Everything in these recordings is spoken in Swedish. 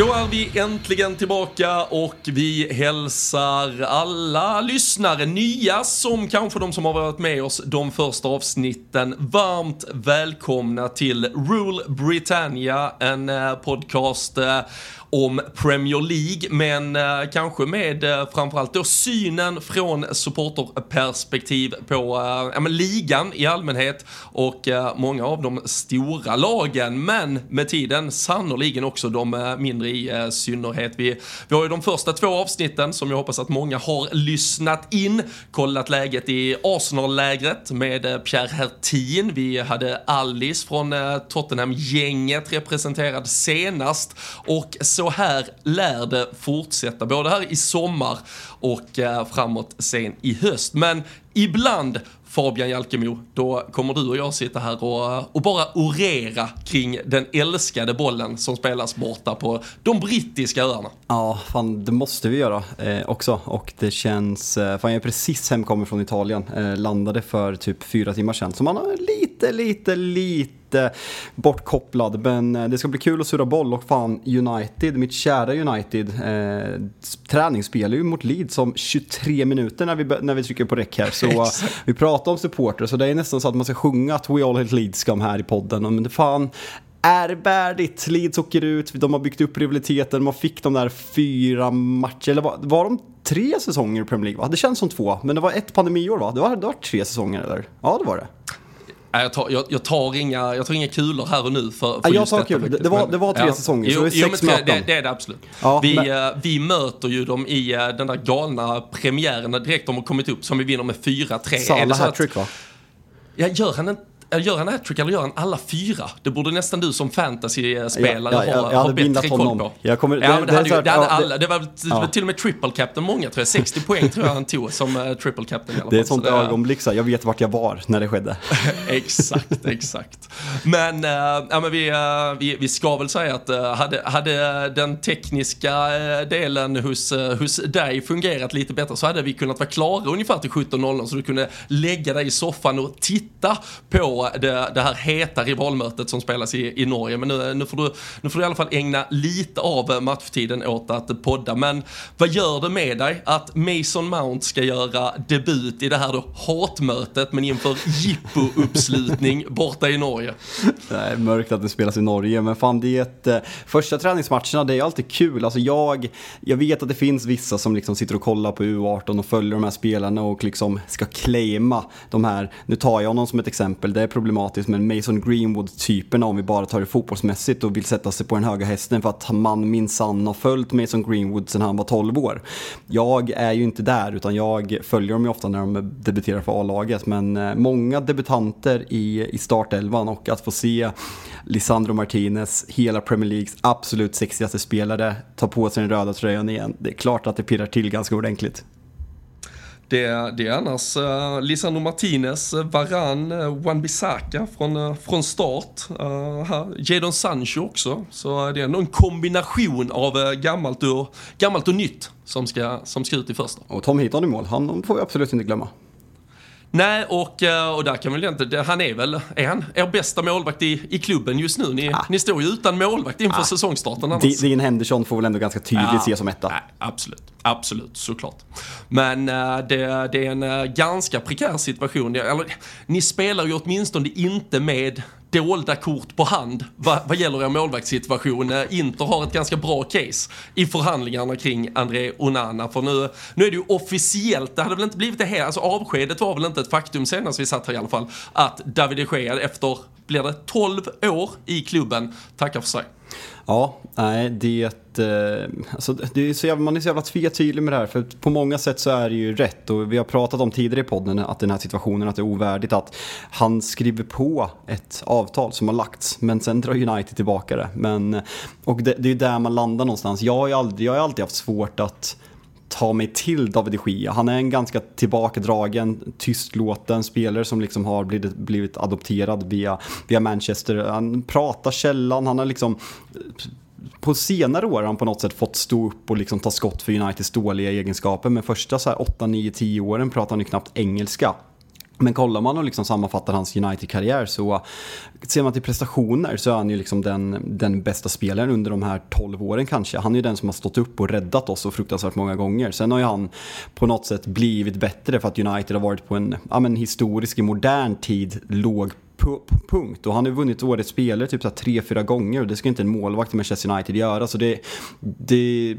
Då är vi äntligen tillbaka och vi hälsar alla lyssnare, nya som kanske de som har varit med oss de första avsnitten, varmt välkomna till Rule Britannia, en eh, podcast eh, om Premier League, men eh, kanske med eh, framförallt då synen från supporterperspektiv på eh, ja, men ligan i allmänhet och eh, många av de stora lagen, men med tiden sannoliken också de eh, mindre i eh, synnerhet. Vi, vi har ju de första två avsnitten som jag hoppas att många har lyssnat in, kollat läget i Arsenal-lägret med eh, Pierre Hertin. Vi hade Alice från eh, Tottenham-gänget representerad senast och så så här lär det fortsätta, både här i sommar och eh, framåt sen i höst. Men ibland Fabian Jalkemo, då kommer du och jag sitta här och, eh, och bara orera kring den älskade bollen som spelas borta på de brittiska öarna. Ja, fan det måste vi göra eh, också. Och det känns, eh, fan jag är precis hemkommen från Italien, eh, landade för typ fyra timmar sedan. Så man har lite, lite, lite bortkopplad. Men eh, det ska bli kul att surra boll och fan United, mitt kära United, eh, träningsspelar ju mot Leeds om 23 minuter när vi, när vi trycker på räck här. Så eh, vi pratar om supporter, så det är nästan så att man ska sjunga att We All Hate Leeds Come här i podden. Men det fan, ärvärdigt. Leeds åker ut, de har byggt upp rivaliteten, man fick de där fyra matcher, eller var, var de tre säsonger i Premier League? Va? Det känns som två, men det var ett pandemiår va? Det var, det var tre säsonger eller? Ja, det var det. Jag tar, jag, jag, tar inga, jag tar inga kulor här och nu för, för Ja, jag tar detta kul. faktiskt, Det var- det var tre säsonger, så det är jo, sex möten. Det, det är det absolut. Ja, vi, men- eh, vi möter ju dem i eh, den där galna premiären direkt de har kommit upp som vi vinner med 4-3. Är det Salah hattrick va? Ja, gör han en Gör han hattrick eller gör han alla fyra? Det borde nästan du som fantasy-spelare Ja, ja, ja, ha, ha bättre koll på. Jag kommer- ja, det- men det det, hade, så ju, det hade ja, alla. Det var, Ja. till och med triple captain många tror jag. 60 poäng tror jag han tog som uh, triple captain i alla fall. Det är ett Så sånt ögonblick så jag vet vart jag var när det skedde. exakt, exakt. Men, äh, ja, men vi, äh, vi, vi ska väl säga att äh, hade, hade den tekniska delen hos, hos dig fungerat lite bättre så hade vi kunnat vara klara ungefär till 17.00 så du kunde lägga dig i soffan och titta på det, det här heta rivalmötet som spelas i, i Norge. Men nu, nu, får du, nu får du i alla fall ägna lite av äh, matchtiden åt att podda. Men vad gör det med dig att Mason Mount ska göra debut i det här då hatmötet men inför jippo-uppslutning borta i Norge? Det är mörkt att det spelas i Norge, men fan det är ett, eh, första träningsmatcherna, det är alltid kul. Alltså jag, jag vet att det finns vissa som liksom sitter och kollar på U18 och följer de här spelarna och liksom ska claima de här, nu tar jag honom som ett exempel, det är problematiskt, men Mason Greenwood-typerna om vi bara tar det fotbollsmässigt och vill sätta sig på den höga hästen för att man minsann har följt Mason Greenwood sedan han var 12 år. Jag är ju inte där, utan jag följer dem ju ofta när de debuterar för A-laget, men eh, många debutanter i, i startelvan och att få se Lisandro Martinez, hela Premier Leagues absolut sexigaste spelare, ta på sig den röda tröjan igen. Det är klart att det pirrar till ganska ordentligt. Det, det är annars eh, uh, Lisandro Martinez, eh, Varan, uh, eh, Wan-Bissaka från, uh, från start. Uh. Jadon Sancho också. Så det är ändå en kombination av uh, gammalt, och, gammalt och nytt som ska, som ska ut i första. Och Tom Heaton i mål, han får vi absolut inte glömma. Nej, och, eh, och där kan väl inte, han är väl, är han er bästa målvakt i, i klubben just nu? Ni, ah. ni står ju utan målvakt inför ah. säsongstarten annars. Dean Henderson får väl ändå ganska tydligt ja. se som etta. Nej, absolut, absolut, såklart. Men uh, det, det, är en uh, ganska prekär situation. Eller, ni spelar ju åtminstone inte med dolda kort på hand vad, vad gäller er målvaktssituation. Eh, Inter har ett ganska bra case i förhandlingarna kring André Onana. För nu, nu är det ju officiellt, det hade väl inte blivit det här, alltså avskedet var väl inte ett faktum senast vi satt här i alla fall, att David de Gea efter, blir det 12 år i klubben, tackar för sig. Ja, nej, det, eh, alltså, det är så jävla, man är så jävla tvetydlig med det här. För på många sätt så är det ju rätt. Och vi har pratat om tidigare i podden att den här situationen, att det är ovärdigt att han skriver på ett avtal som har lagts. Men sen drar United tillbaka det. Men, eh, och det, det är ju där man landar någonstans. Jag har ju aldrig, jag har alltid haft svårt att ta mig till David de Gia. Han är en ganska tillbakadragen, tystlåten spelare som liksom har blivit, blivit adopterad via, via Manchester. Han pratar källan, han har liksom på senare år har han på något sätt fått stå upp och liksom ta skott för Uniteds dåliga egenskaper. Men första så här 8, 9, 10 åren pratar han ju knappt engelska. Men kollar man och liksom sammanfattar hans United-karriär så ser man till prestationer så är han ju liksom den, den bästa spelaren under de här 12 åren kanske. Han är ju den som har stått upp och räddat oss så fruktansvärt många gånger. Sen har ju han på något sätt blivit bättre för att United har varit på en ja, men historisk, i modern tid, låg punkt. Och han har vunnit årets spelare typ så tre, fyra gånger och det ska inte en målvakt i Manchester United göra. Så det, det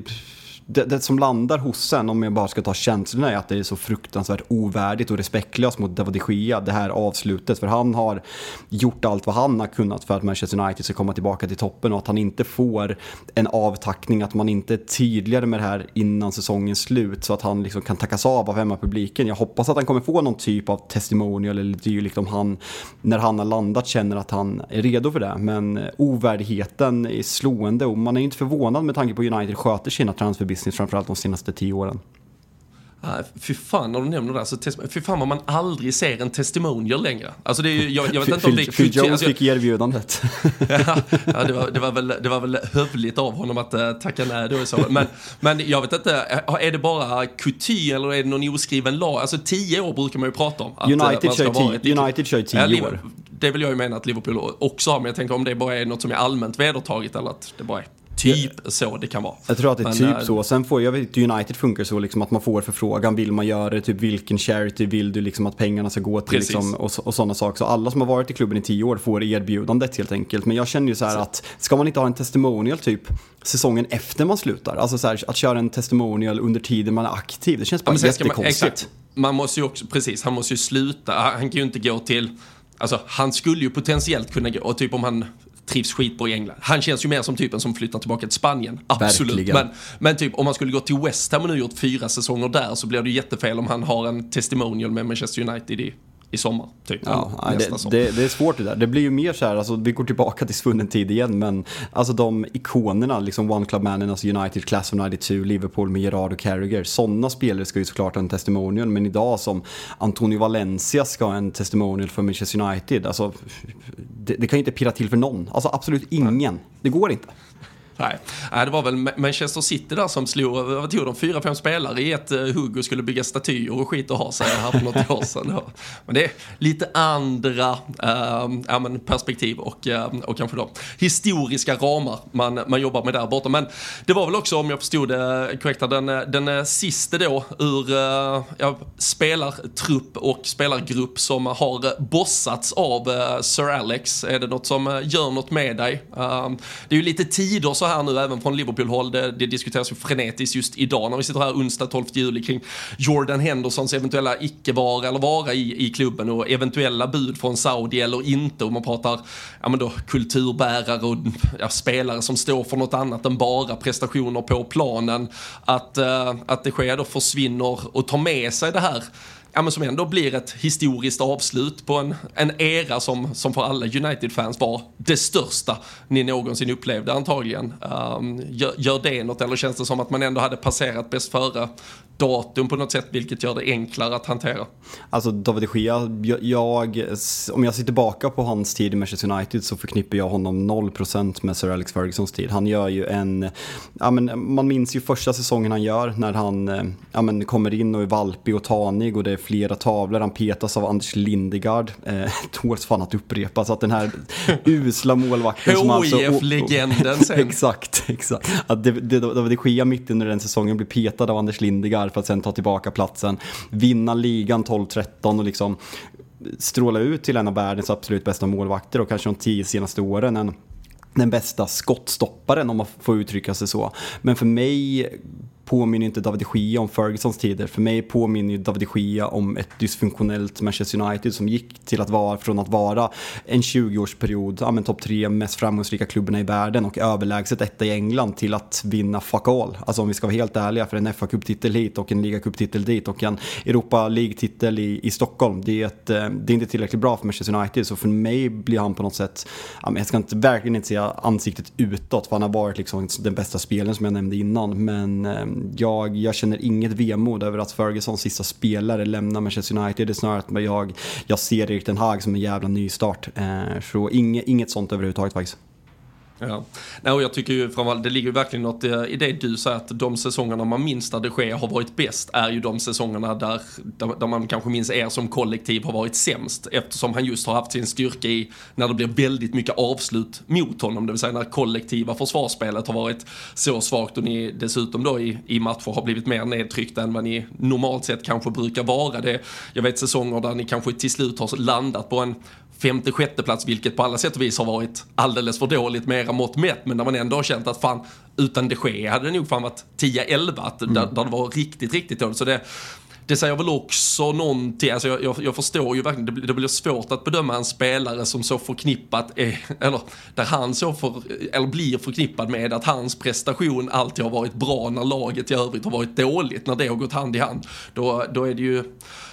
det, det, som landar hos en, om jag bara ska ta känslorna, är att det är så fruktansvärt ovärdigt och respektlöst mot David de Gea, det här avslutet. För han har gjort allt vad han har kunnat för att Manchester United ska komma tillbaka till toppen och att han inte får en avtackning, att man inte är tydligare med det här innan säsongens slut så att han liksom kan tackas av av hemmapubliken. Jag hoppas att han kommer få någon typ av testimonial eller dylikt om han, när han har landat, känner att han är redo för det. Men ovärdigheten är slående och man är inte förvånad med tanke på United sköter sina transferbusiness business framförallt de senaste tio åren. Uh, fy fan när du nämner det, alltså, fy fan vad man aldrig ser en testimonial längre. Alltså det är ju, jag, jag vet inte om det är Phil Jones alltså, fick erbjudandet. ja, ja det, var, det, var väl, det var väl hövligt av honom att uh, tacka nej då så men, men jag vet inte, eh, är det bara kutym eller är det någon oskriven lag? Alltså tio år brukar man ju prata om. Att, United, uh, kör tio, United kör tio ja, år. Det vill jag ju mena att Liverpool också har, men jag tänker om det bara är något som är allmänt vedertaget eller att det bara är typ så det kan vara. Jag tror att det är Men, typ äh, så. Sen får jag vet United funkar så liksom att man får förfrågan, vill man göra det, typ vilken charity vill du liksom att pengarna ska gå till liksom, och, och sådana saker. Så alla som har varit i klubben i tio år får erbjudandet helt enkelt. Men jag känner ju så här så. att ska man inte ha en testimonial typ säsongen efter man slutar? Alltså så här, att köra en testimonial under tiden man är aktiv, det känns bara ja, jättekonstigt. Man, man måste ju också, precis, han måste ju sluta, han kan ju inte gå till Alltså han skulle ju potentiellt kunna gå, och typ om han trivs skitbra i England. Han känns ju mer som typen som flyttar tillbaka till Spanien. Absolut. Men, men typ om han skulle gå till West Ham och nu gjort fyra säsonger där så blir det jättefel om han har en testimonial med Manchester United i i sommar. Typ, ja, det, det, det, är svårt det där. Det blir ju mer så här, alltså, vi går tillbaka till svunnen tid igen, men alltså de ikonerna, liksom One Club Mannen, alltså United, Class of 92, Liverpool med Gerard och Carragher, sådana spelare ska ju såklart ha en testimonial, men idag som Antonio Valencia ska ha en testimonial för Manchester United, alltså det, det kan ju inte pirra till för någon, alltså absolut ingen. Det går inte. Nej. Nej, det var väl Manchester City där som slog, vad tog de, fyra, fem spelare i ett uh, hugg och skulle bygga statyer och skit och ha sig här för något år sedan. Men det är lite andra men perspektiv och, uh, och kanske då historiska ramar man, man jobbar med där borta. Men det var väl också, om jag förstod det korrekt, den, den sista då ur ja, spelartrupp och spelargrupp som har bossats av Sir Alex. Är det något som gör något med dig? det är ju lite tider så här här nu även från Liverpool-håll. Det, det diskuteras ju frenetiskt just idag när vi sitter här onsdag 12 juli kring Jordan Hendersons eventuella icke-vara eller vara i, i klubben och eventuella bud från Saudi eller inte. Och man pratar ja, men då, kulturbärare och ja, spelare som står för något annat än bara prestationer på planen. Att, uh, att det sker då försvinner och tar med sig det här ja, men som ändå blir ett historiskt avslut på en, en era som, som för alla United-fans var det största ni någonsin upplevde antagligen. Um, gör, gör det något eller känns det som att man ändå hade passerat bäst före datum på något sätt vilket gör det enklare att hantera? Alltså David de Gea, jag, om jag ser tillbaka på hans tid i Manchester United så förknippar jag honom 0% med Sir Alex Fergusons tid. Han gör ju en, ja men man minns ju första säsongen han gör när han ja men, kommer in och är valpig och tanig och det är flera tavlor. Han petas av Anders Lindegard. Eh, tåls fan att upprepa. Så att den här usla målvakten som alltså... HIF-legenden sen. exakt, exakt. Att det, det sker mitt under den säsongen blir petad av Anders Lindegard för att sen ta tillbaka platsen. Vinna ligan 12-13 och liksom stråla ut till en av världens absolut bästa målvakter och kanske de tio senaste åren en den bästa skottstopparen om man får uttrycka sig så. Men för mig påminner inte David de Gia om Fergusons tider. För mig påminner David de Gia om ett dysfunktionellt Manchester United som gick till att vara, från att vara en 20-årsperiod, ja men topp tre mest framgångsrika klubbarna i världen och överlägset etta i England till att vinna fuck all. Alltså om vi ska vara helt ärliga, för en fa Cup-titel hit och en ligacuptitel dit och en Europa League-titel i, i Stockholm. Det är, ett, eh, det är inte tillräckligt bra för Manchester United, så för mig blir han på något sätt, ja, men jag ska inte, verkligen inte säga ansiktet utåt, för han har varit liksom den bästa spelaren som jag nämnde innan, men eh, jag, jag känner inget vemod över att Fergusons sista spelare lämnar Manchester United. Det är snarare att jag, jag ser Erik Den Hag som en jävla nystart. Eh, så inget, inget sånt överhuvudtaget faktiskt. Ja. Nej, och jag tycker ju framförallt, det ligger ju verkligen något eh, i det du säger att de säsongerna man minns där det sker har varit bäst är ju de säsongerna där, där, där, man kanske minns er som kollektiv har varit sämst eftersom han just har haft sin styrka i när det blir väldigt mycket avslut mot honom, det vill säga när kollektiva försvarsspelet har varit så svagt och ni dessutom då i, i matcher har blivit mer nedtryckta än vad ni normalt sett kanske brukar vara. Det, jag vet säsonger där ni kanske till slut har landat på en femte, sjätte plats, vilket på alla sätt och vis har varit alldeles för dåligt med era mått mätt, men när man ändå har känt att fan, utan de Gea hade det nog fan varit 10-11, mm. där, där det var riktigt, riktigt dåligt. Så det, det säger väl också någonting, alltså jag, jag, jag förstår ju verkligen, det, det blir svårt att bedöma en spelare som så förknippat, är, eller där han så för, eller blir förknippad med att hans prestation alltid har varit bra när laget i övrigt har varit dåligt, när det har gått hand i hand. Då, då är det ju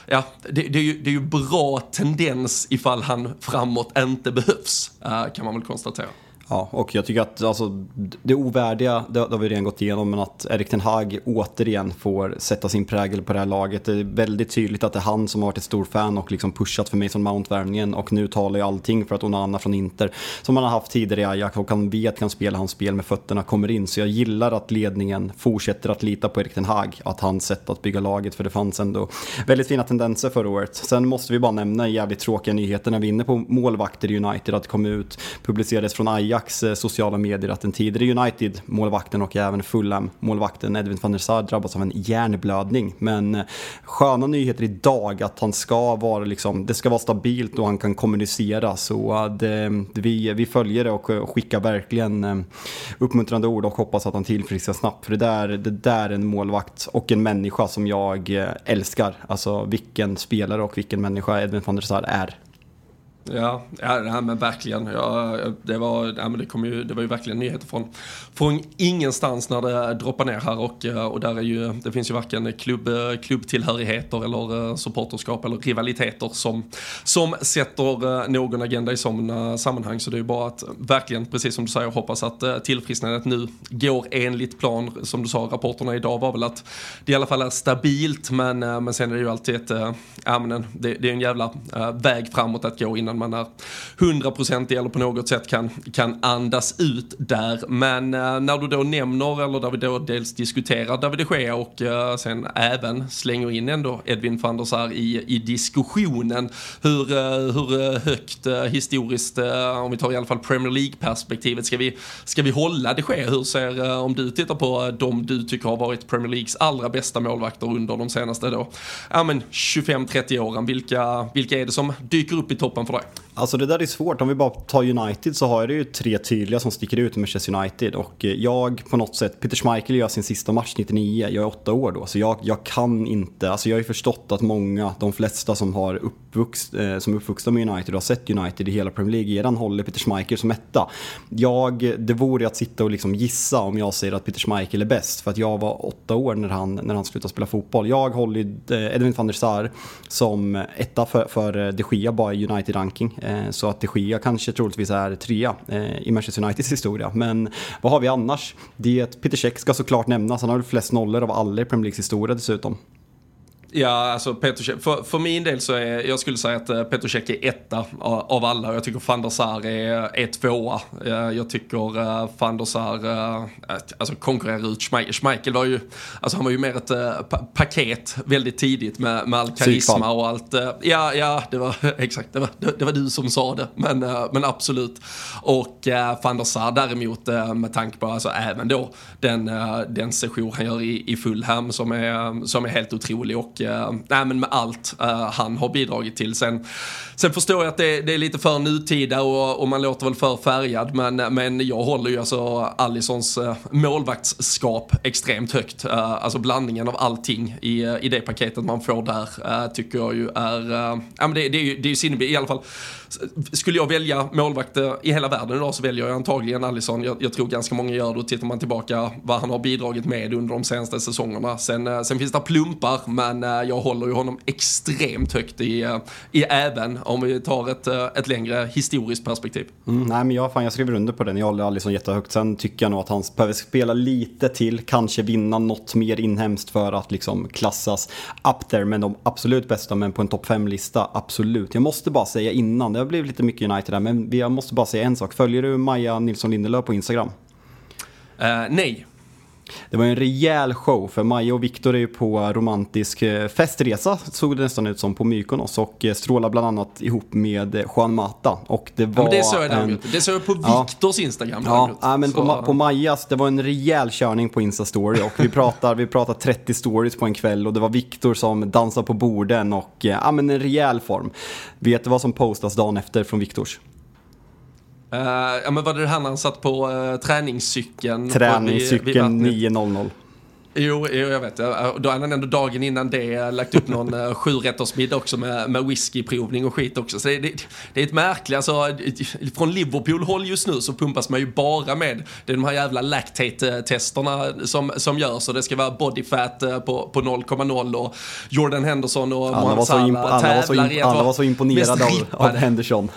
ja, det, det, är ju, det är ju bra tendens ifall han framåt inte behövs, eh, kan man väl konstatera. Ja, och jag tycker att alltså, det ovärdiga, det, det har vi redan gått igenom, men att Erik Ten Hag återigen får sätta sin prägel på det här laget. Det är väldigt tydligt att det är han som har varit ett stort fan och liksom pushat för mig som Mount-värvningen och nu talar ju allting för att Onana från Inter, som han har haft tidigare i Ajax och han vet kan spela hans spel med fötterna, kommer in. Så jag gillar att ledningen fortsätter att lita på Erik Ten Hag, att hans sätt att bygga laget, för det fanns ändå väldigt fina tendenser förra året. Sen måste vi bara nämna jävligt tråkiga nyheter när vi är inne på målvakter i United, att det kom ut, publicerades från Ajax Ajax eh, sociala medier att den tidigare United-målvakten och även Fulham-målvakten Edwin van der Sar drabbas av en hjärnblödning. Men eh, sköna nyheter idag att han ska vara liksom, det ska vara stabilt och han kan kommunicera. Så eh, att det, vi, vi följer det och skickar verkligen uppmuntrande ord och hoppas att han tillfrisknar snabbt. För det där, det där är en målvakt och en människa som jag älskar. Alltså vilken spelare och vilken människa Edwin van der Sar är. Ja, ja men verkligen. Ja, det, var, nej, men det, kom ju, det var ju verkligen nyheter från, från ingenstans när det droppade ner här och, eh, och där är ju, det finns ju varken klubb, eh, klubbtillhörigheter eller eh, supporterskap eller rivaliteter som, som sätter någon agenda i sådana sammanhang. Så det är ju bara att verkligen, precis som du säger, hoppas att tillfrisknandet nu går enligt plan. Som du sa, rapporterna idag var väl att det i alla fall är stabilt, men, men sen är det ju alltid ett, ja, men det, det är en jävla väg framåt att gå innan man är hundraprocentig eller på något sätt kan, kan andas ut där. Men eh, när du då nämner, eller där vi då dels diskuterar David de Gea och eh, sen även slänger in ändå Edvin van der Sar i, i diskussionen. Hur, eh, hur eh, högt eh, historiskt, eh, om vi tar i alla fall Premier League-perspektivet, ska vi, ska vi hålla de Gea? Hur ser, eh, om du tittar på eh, de du tycker har varit Premier Leagues allra bästa målvakter under de senaste då, ja men 25-30 åren, vilka, vilka är det som dyker upp i toppen för dig? Alltså det där är svårt. Om vi bara tar United så har jag ju tre tydliga som sticker ut med Manchester United. Och eh, jag på något sätt, Peter Schmeichel gör sin sista match 99, jag är åtta år då. Så jag, jag kan inte, alltså jag har ju förstått att många, de flesta som har uppvux, eh, som är uppvuxna med United och har sett United i hela Premier League redan håller Peter Schmeichel som etta. Jag, det vore att sitta och liksom gissa om jag säger att Peter Schmeichel är bäst. För att jag var åtta år när han, när han slutade spela fotboll. Jag håller eh, Edwin van der Sar som etta för, för eh, de Gea bara i United-ranking ranking. Eh, så att de Gea kanske troligtvis är trea eh, i Manchester Uniteds historia. Men vad har vi annars? Det Peter Cech ska såklart nämnas, han har väl flest nollor av alla i Premier Leagues historia dessutom. Ja, alltså Petrosek, för, för min del så är, jag skulle säga att uh, Petrosek är etta av alla. Jag tycker van der Sar är, är tvåa. Uh, jag tycker van der Sar alltså konkurrerar ut Schmeichel. Schmeichel var ju, alltså han var ju mer ett pa paket väldigt tidigt med, med all karisma och allt. Ja, ja, det var exakt, det var, det, det, var du som sa det, men, men absolut. Och van der Sar däremot med tanke på, alltså även då den, den session han gör i, i Fulham som är, som är helt otrolig och uh, nej, men med allt uh, han har bidragit till. Sen, sen förstår jag att det, det är lite för nutida och, och, man låter väl för färgad men, men jag håller ju alltså Allisons uh, målvaktsskap extremt högt. Uh, alltså blandningen av allting i, i det paketet man får där tycker jag ju är, ja men det, det är ju, det är ju i alla fall skulle jag välja målvakt i hela världen idag så väljer jag antagligen Alisson. Jag, jag, tror ganska många gör det och tittar man tillbaka vad han har bidragit med under de senaste säsongerna. Sen, sen finns det plumpar men jag håller ju honom extremt högt i, eh, i även om vi tar ett, eh, ett längre historiskt perspektiv. Mm, nej men jag, fan, jag skriver under på den, jag håller Alisson jättehögt. Sen tycker jag nog att han behöver spela lite till, kanske vinna något mer inhemskt för att liksom klassas up there med de absolut bästa, men på en topp 5-lista, absolut. Jag måste bara säga innan, det har blivit lite mycket United där, men jag måste bara säga en sak. Följer du Maja Nilsson Lindelöf på Instagram? Uh, nej. Det var en rejäl show för Maja och Viktor är ju på romantisk eh, festresa såg det nästan ut som på Mykonos och eh, strålar bland annat ihop med eh, Juan Mata. Och det var ja, det såg jag en... Det såg jag på Viktors ja. Instagram. Ja, ja, men på, på Majas, det var en rejäl körning på Insta-story och vi pratar, vi pratar 30 stories på en kväll och det var Viktor som dansade på borden och ja, men en rejäl form. Vet du vad som postas dagen efter från Viktors? Uh, ja men var det han han satt på uh, träningscykeln? Träningscykeln 9.00. Jo, jo, jag vet. Då hade han ändå dagen innan det lagt upp någon uh, sjurättersmiddag också med, med whiskyprovning och skit också. Så det, det, det är ett märkligt, alltså från Liverpool-håll just nu så pumpas man ju bara med det är de här jävla lactate-testerna som, som görs och det ska vara body fat på, på 0,0 och Jordan Henderson och Mohamed Salah tävlar Alla var så imponerade av, av Henderson.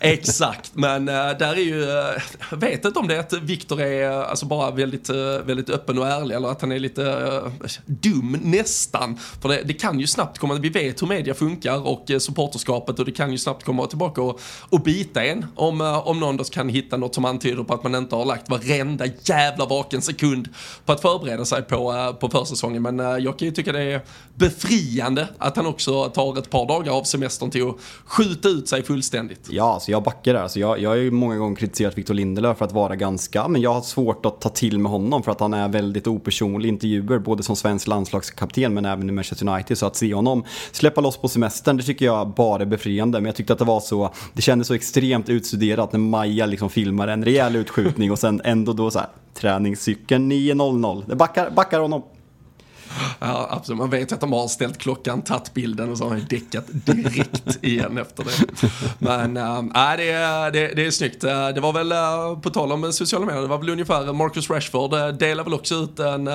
Exakt, men äh, där är ju, äh, jag vet inte om det är att Viktor är äh, alltså bara väldigt, väldigt öppen och ärlig eller att han är lite dum nästan. För det, det, kan ju snabbt komma, vi vet hur media funkar och supporterskapet och det kan ju snabbt komma tillbaka och, och bita en om, om någon då kan hitta något som antyder på att man inte har lagt varenda jävla vaken sekund på att förbereda sig på, på försäsongen. Men jag kan ju tycka det är befriande att han också tar ett par dagar av semestern till att skjuta ut sig fullständigt. Ja, alltså jag backar där. Alltså jag, jag har ju många gånger kritiserat Victor Lindelöf för att vara ganska, men jag har svårt att ta till med honom för att han är väldigt opersonlig i intervjuer, både som svensk landslagskapten men även i Manchester United. Så att se honom släppa loss på semestern, det tycker jag bara är befriande. Men jag tyckte att det var så, det kändes så extremt utstuderat när Maja liksom filmar en rejäl utskjutning och sen ändå då så här, träningscykeln 9.00. Det backar, backar honom. Ja, absolut. Man vet att de har ställt klockan, tagit bilden och så har han däckat direkt igen efter det. Men äh, det, det, det är snyggt. Eh, det var väl, eh, på tal om sociala medier, det var väl ungefär Marcus Rashford delade väl också ut en...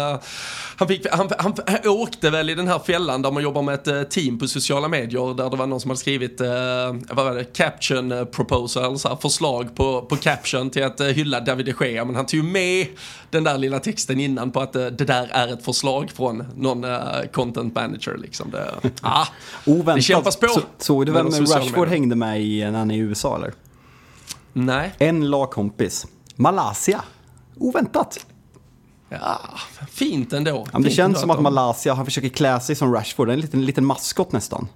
Han, fick, han, han, han, åkte väl i den här fällan där man jobbar med ett team på sociala medier där det var någon som hade skrivit, vad var det, caption proposal, så här, förslag på, på caption till att hylla David de Gea. Men han tog ju med den där lilla texten innan på att det där är ett förslag från någon uh, content manager liksom. Det, ah, Oväntat. det kämpas på. Så, såg du vem Rashford hängde med i när han är i USA eller? Nej. En lagkompis. Malaysia. Oväntat. Ja, fint ändå. Ja, det fint känns som att Malaysia, han försöker klä sig som Rashford, en liten, liten maskot nästan.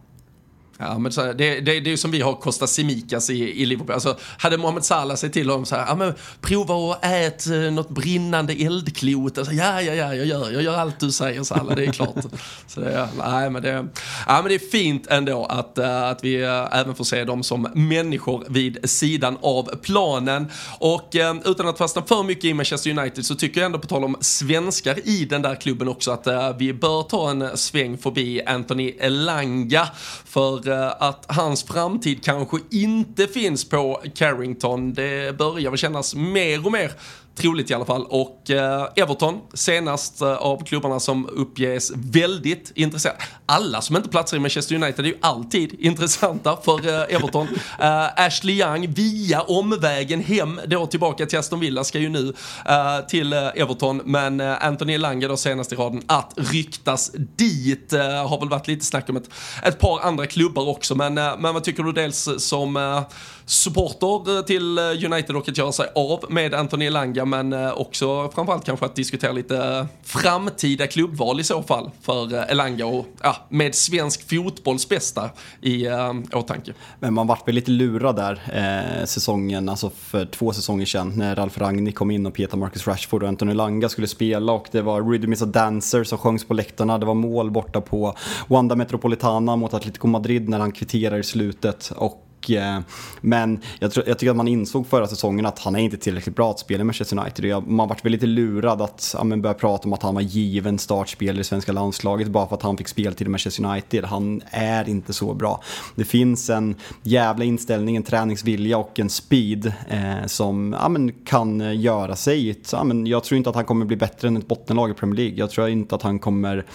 Ja, men så här, det, det, det är ju som vi har Costa Simikas i, i Liverpool. Alltså, hade Mohamed Salah sett till honom så här, ja, men, prova att äta eh, något brinnande eldklot. Alltså, ja, ja, ja, jag gör, jag gör allt du säger Salah, det är klart. så det, nej, men det, ja, men det är fint ändå att, uh, att vi uh, även får se dem som människor vid sidan av planen. Och utan att fastna för mycket i Manchester United så tycker jag ändå på tal om svenskar i den där klubben också att vi bör ta en sväng förbi Anthony Elanga. För att hans framtid kanske inte finns på Carrington. Det börjar väl kännas mer och mer troligt i alla fall. Och eh, Everton, senast eh, av klubbarna som uppges väldigt intresserade. Alla som inte platsar i Manchester United är ju alltid intressanta för eh, Everton. Eh, Ashley Young via omvägen hem då tillbaka till Aston Villa ska ju nu eh, till eh, Everton. Men eh, Anthony Lange då senast i raden att ryktas dit. Eh, har väl varit lite snack om ett, ett par andra klubbar också. Men, eh, men vad tycker du dels som supporter eh, till eh, United och att göra sig av med Anthony Elanga men eh, också framförallt kanske att diskutera lite framtida klubbval i så fall för Elanga och ja, med svensk fotbolls bästa i äh, åtanke. Men man vart väl lite lurad där eh, säsongen, alltså för två säsonger sedan när Ralf Rangnick kom in och Peter Marcus Rashford och Anthony Elanga skulle spela och det var Rhythm is a Dancer som sjöngs på läktarna, det var mål borta på Wanda Metropolitana mot Atletico Madrid när han kvitterar i slutet och Eh, men jag, tror, jag, tycker att man insåg förra säsongen att han är inte tillräckligt bra att spela i Manchester United. Man vart väl lite lurad att ja, börja prata om att han var given startspelare i svenska landslaget bara för att han fick speltid i Manchester United. Han är inte så bra. Det finns en jävla inställning, en träningsvilja och en speed eh, som ja, men, kan göra sig. Ja, men, jag tror inte att han kommer bli bättre än ett bottenlag i Premier League. Jag tror inte att han kommer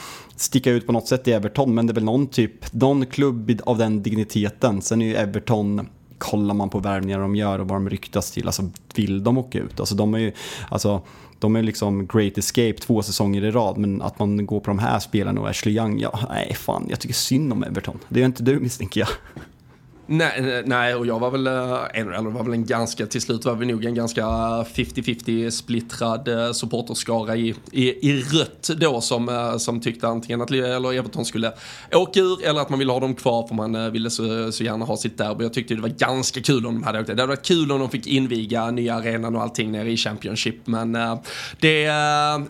sticka ut på något sätt i Everton, men det är väl någon typ, någon klubb av den digniteten. Sen är ju Everton kollar man på värvningar de gör och vad de ryktas till, alltså vill de åka ut? Alltså de är ju, alltså de är liksom great escape två säsonger i rad, men att man går på de här spelarna och Ashley Young, ja, nej fan, jag tycker synd om Everton. Det är inte du misstänker jag. Nej, eh, nej, och jag var väl, eh, eller var väl en ganska, till slut var vi nog en ganska 50-50 splittrad eh, supporterskara i, i, i rött då som, som tyckte antingen att eller Everton skulle åka ur eller att man ville ha dem kvar för man ville så, så gärna ha sitt derby. Jag tyckte det var ganska kul om de hade åkt det. Det hade varit kul om de fick inviga nya arenan och allting nere i Championship men det,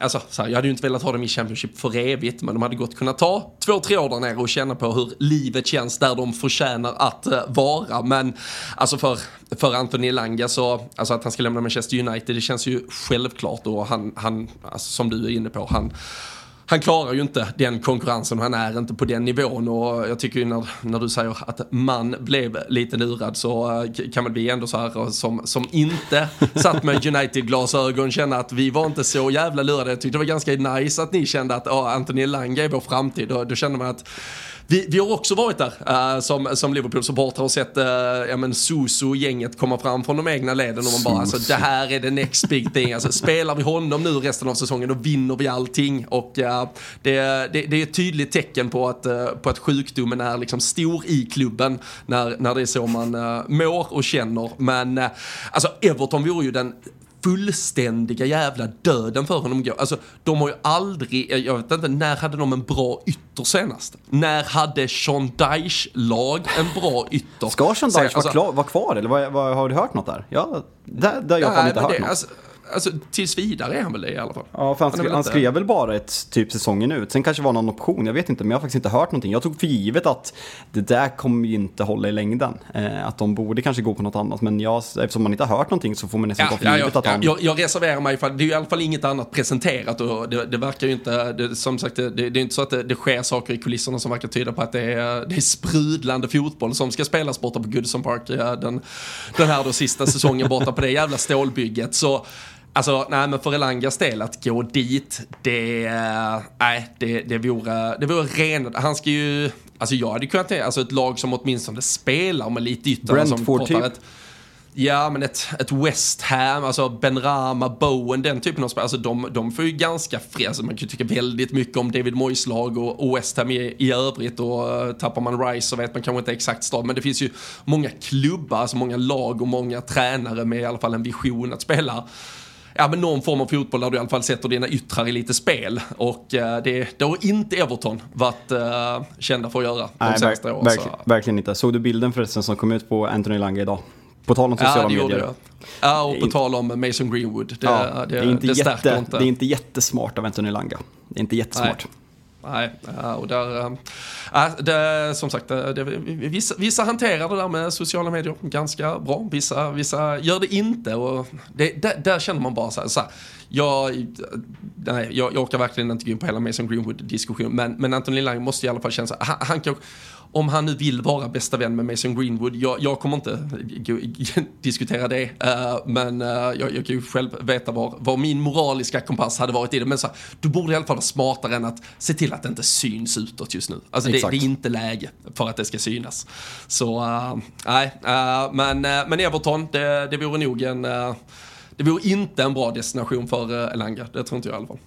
alltså så här, jag hade ju inte velat ha dem i Championship för evigt men de hade gott kunnat ta två, tre år där nere och känna på hur livet känns där de förtjänar att vara. Men alltså för, för Anthony Langa så, alltså att han ska lämna Manchester United, det känns ju självklart och han, han alltså som du är inne på, han han klarar ju inte den konkurrensen och han är inte på den nivån och jag tycker ju när, när du säger att man blev lite lurad så eh, kan man bli ändå så här eh, som, som inte satt med United-glasögon känna att vi var inte så jävla lurade. Jag tyckte det var ganska nice att ni kände att oh, Anthony Langa är vår framtid då, då kände man att vi, vi har också varit där uh, som, som Liverpool-supportrar och sett uh, ja, men Suso-gänget komma fram från de egna leden och man bara alltså det här är the next big thing. Alltså, spelar vi honom nu resten av säsongen då vinner vi allting och uh, det, det, det, är ett tydligt tecken på att, uh, på att sjukdomen är liksom stor i klubben när, när det är så man uh, mår och känner. Men alltså Everton vore ju den fullständiga jävla döden för honom går. Alltså, de har ju aldrig, jag vet inte, när hade de en bra ytter senast? När hade Sean lag en bra ytter? Ska Sean Dyche alltså, vara, vara kvar eller vad, vad, har du hört något där? Ja, där, där jag har inte hört det, något. Alltså, alltså tills vidare är han väl det i alla fall. Ja, för han, skrev, han, han skrev väl bara ett typ säsongen ut. Sen kanske det var någon option, jag vet inte, men jag har faktiskt inte hört någonting. Jag tog för givet att det där kommer ju inte hålla i längden. Eh, att de borde kanske gå på något annat, men jag, eftersom man inte har hört någonting så får man nästan ja, ta för givet ja, att han... Jag, jag reserverar mig för det är ju i alla fall inget annat presenterat och det, det verkar ju inte, det, som sagt, det, det, är inte så att det, det sker saker i kulisserna som verkar tyda på att det är, det är sprudlande fotboll som ska spelas borta på Goodson Park den, den här då sista säsongen borta på det jävla stålbygget. Så Alltså, nej men för Elangas del att gå dit, det, nej, det, det vore, det vore ren, han ska ju, alltså jag hade kunnat, alltså ett lag som åtminstone spelar med lite ytterna Brentford som typ. Ett, Ja, men ett, ett West Ham, alltså Ben Rama, Bowen, den typen av spel, alltså de, de får ju ganska fri, alltså man kan ju tycka väldigt mycket om David Moyes lag och, och West Ham i, i övrigt och uh, tappar man Rice så vet man kanske inte exakt stad, men det finns ju många klubbar, alltså många lag och många tränare med i alla fall en vision att spela ja, men någon form av fotboll där du i alla fall sätter dina yttrar i lite spel. Och eh, det, det har inte Everton varit eh, kända för att göra de Nej, senaste verk, åren. Verk, verkligen inte. Såg du bilden förresten som kom ut på Anthony Lange idag? På tal om sociala ja, det medier. Jag. Ja, och på tal om Mason Greenwood. Det, ja, det, det, är inte det jätte, inte. Det är inte jättesmart av Anthony Langa. Det är inte jättesmart. Nej. Nej, och där, äh, det, som sagt, eh, det, vissa, vissa hanterar det där med sociala medier ganska bra, vissa, vissa gör det inte och det, där, där känner man bara så här, så här jag, nej, jag, jag orkar verkligen inte gå in på hela Mason Greenwood-diskussion, men, men Anthony Lang måste i alla fall känna så här, han, han kan om han nu vill vara bästa vän med Mason Greenwood, jag, jag kommer inte diskutera det, uh, men uh, jag, jag, kan ju själv veta var, var min moraliska kompass hade varit i det. Men så, du borde i alla fall vara smartare än att se till att det inte syns utåt just nu. Alltså det, det, är inte läge för att det ska synas. Så uh, nej, men, men Everton, det, det vore nog en det vore inte en bra destination för Elanga, det tror inte jag i alla fall.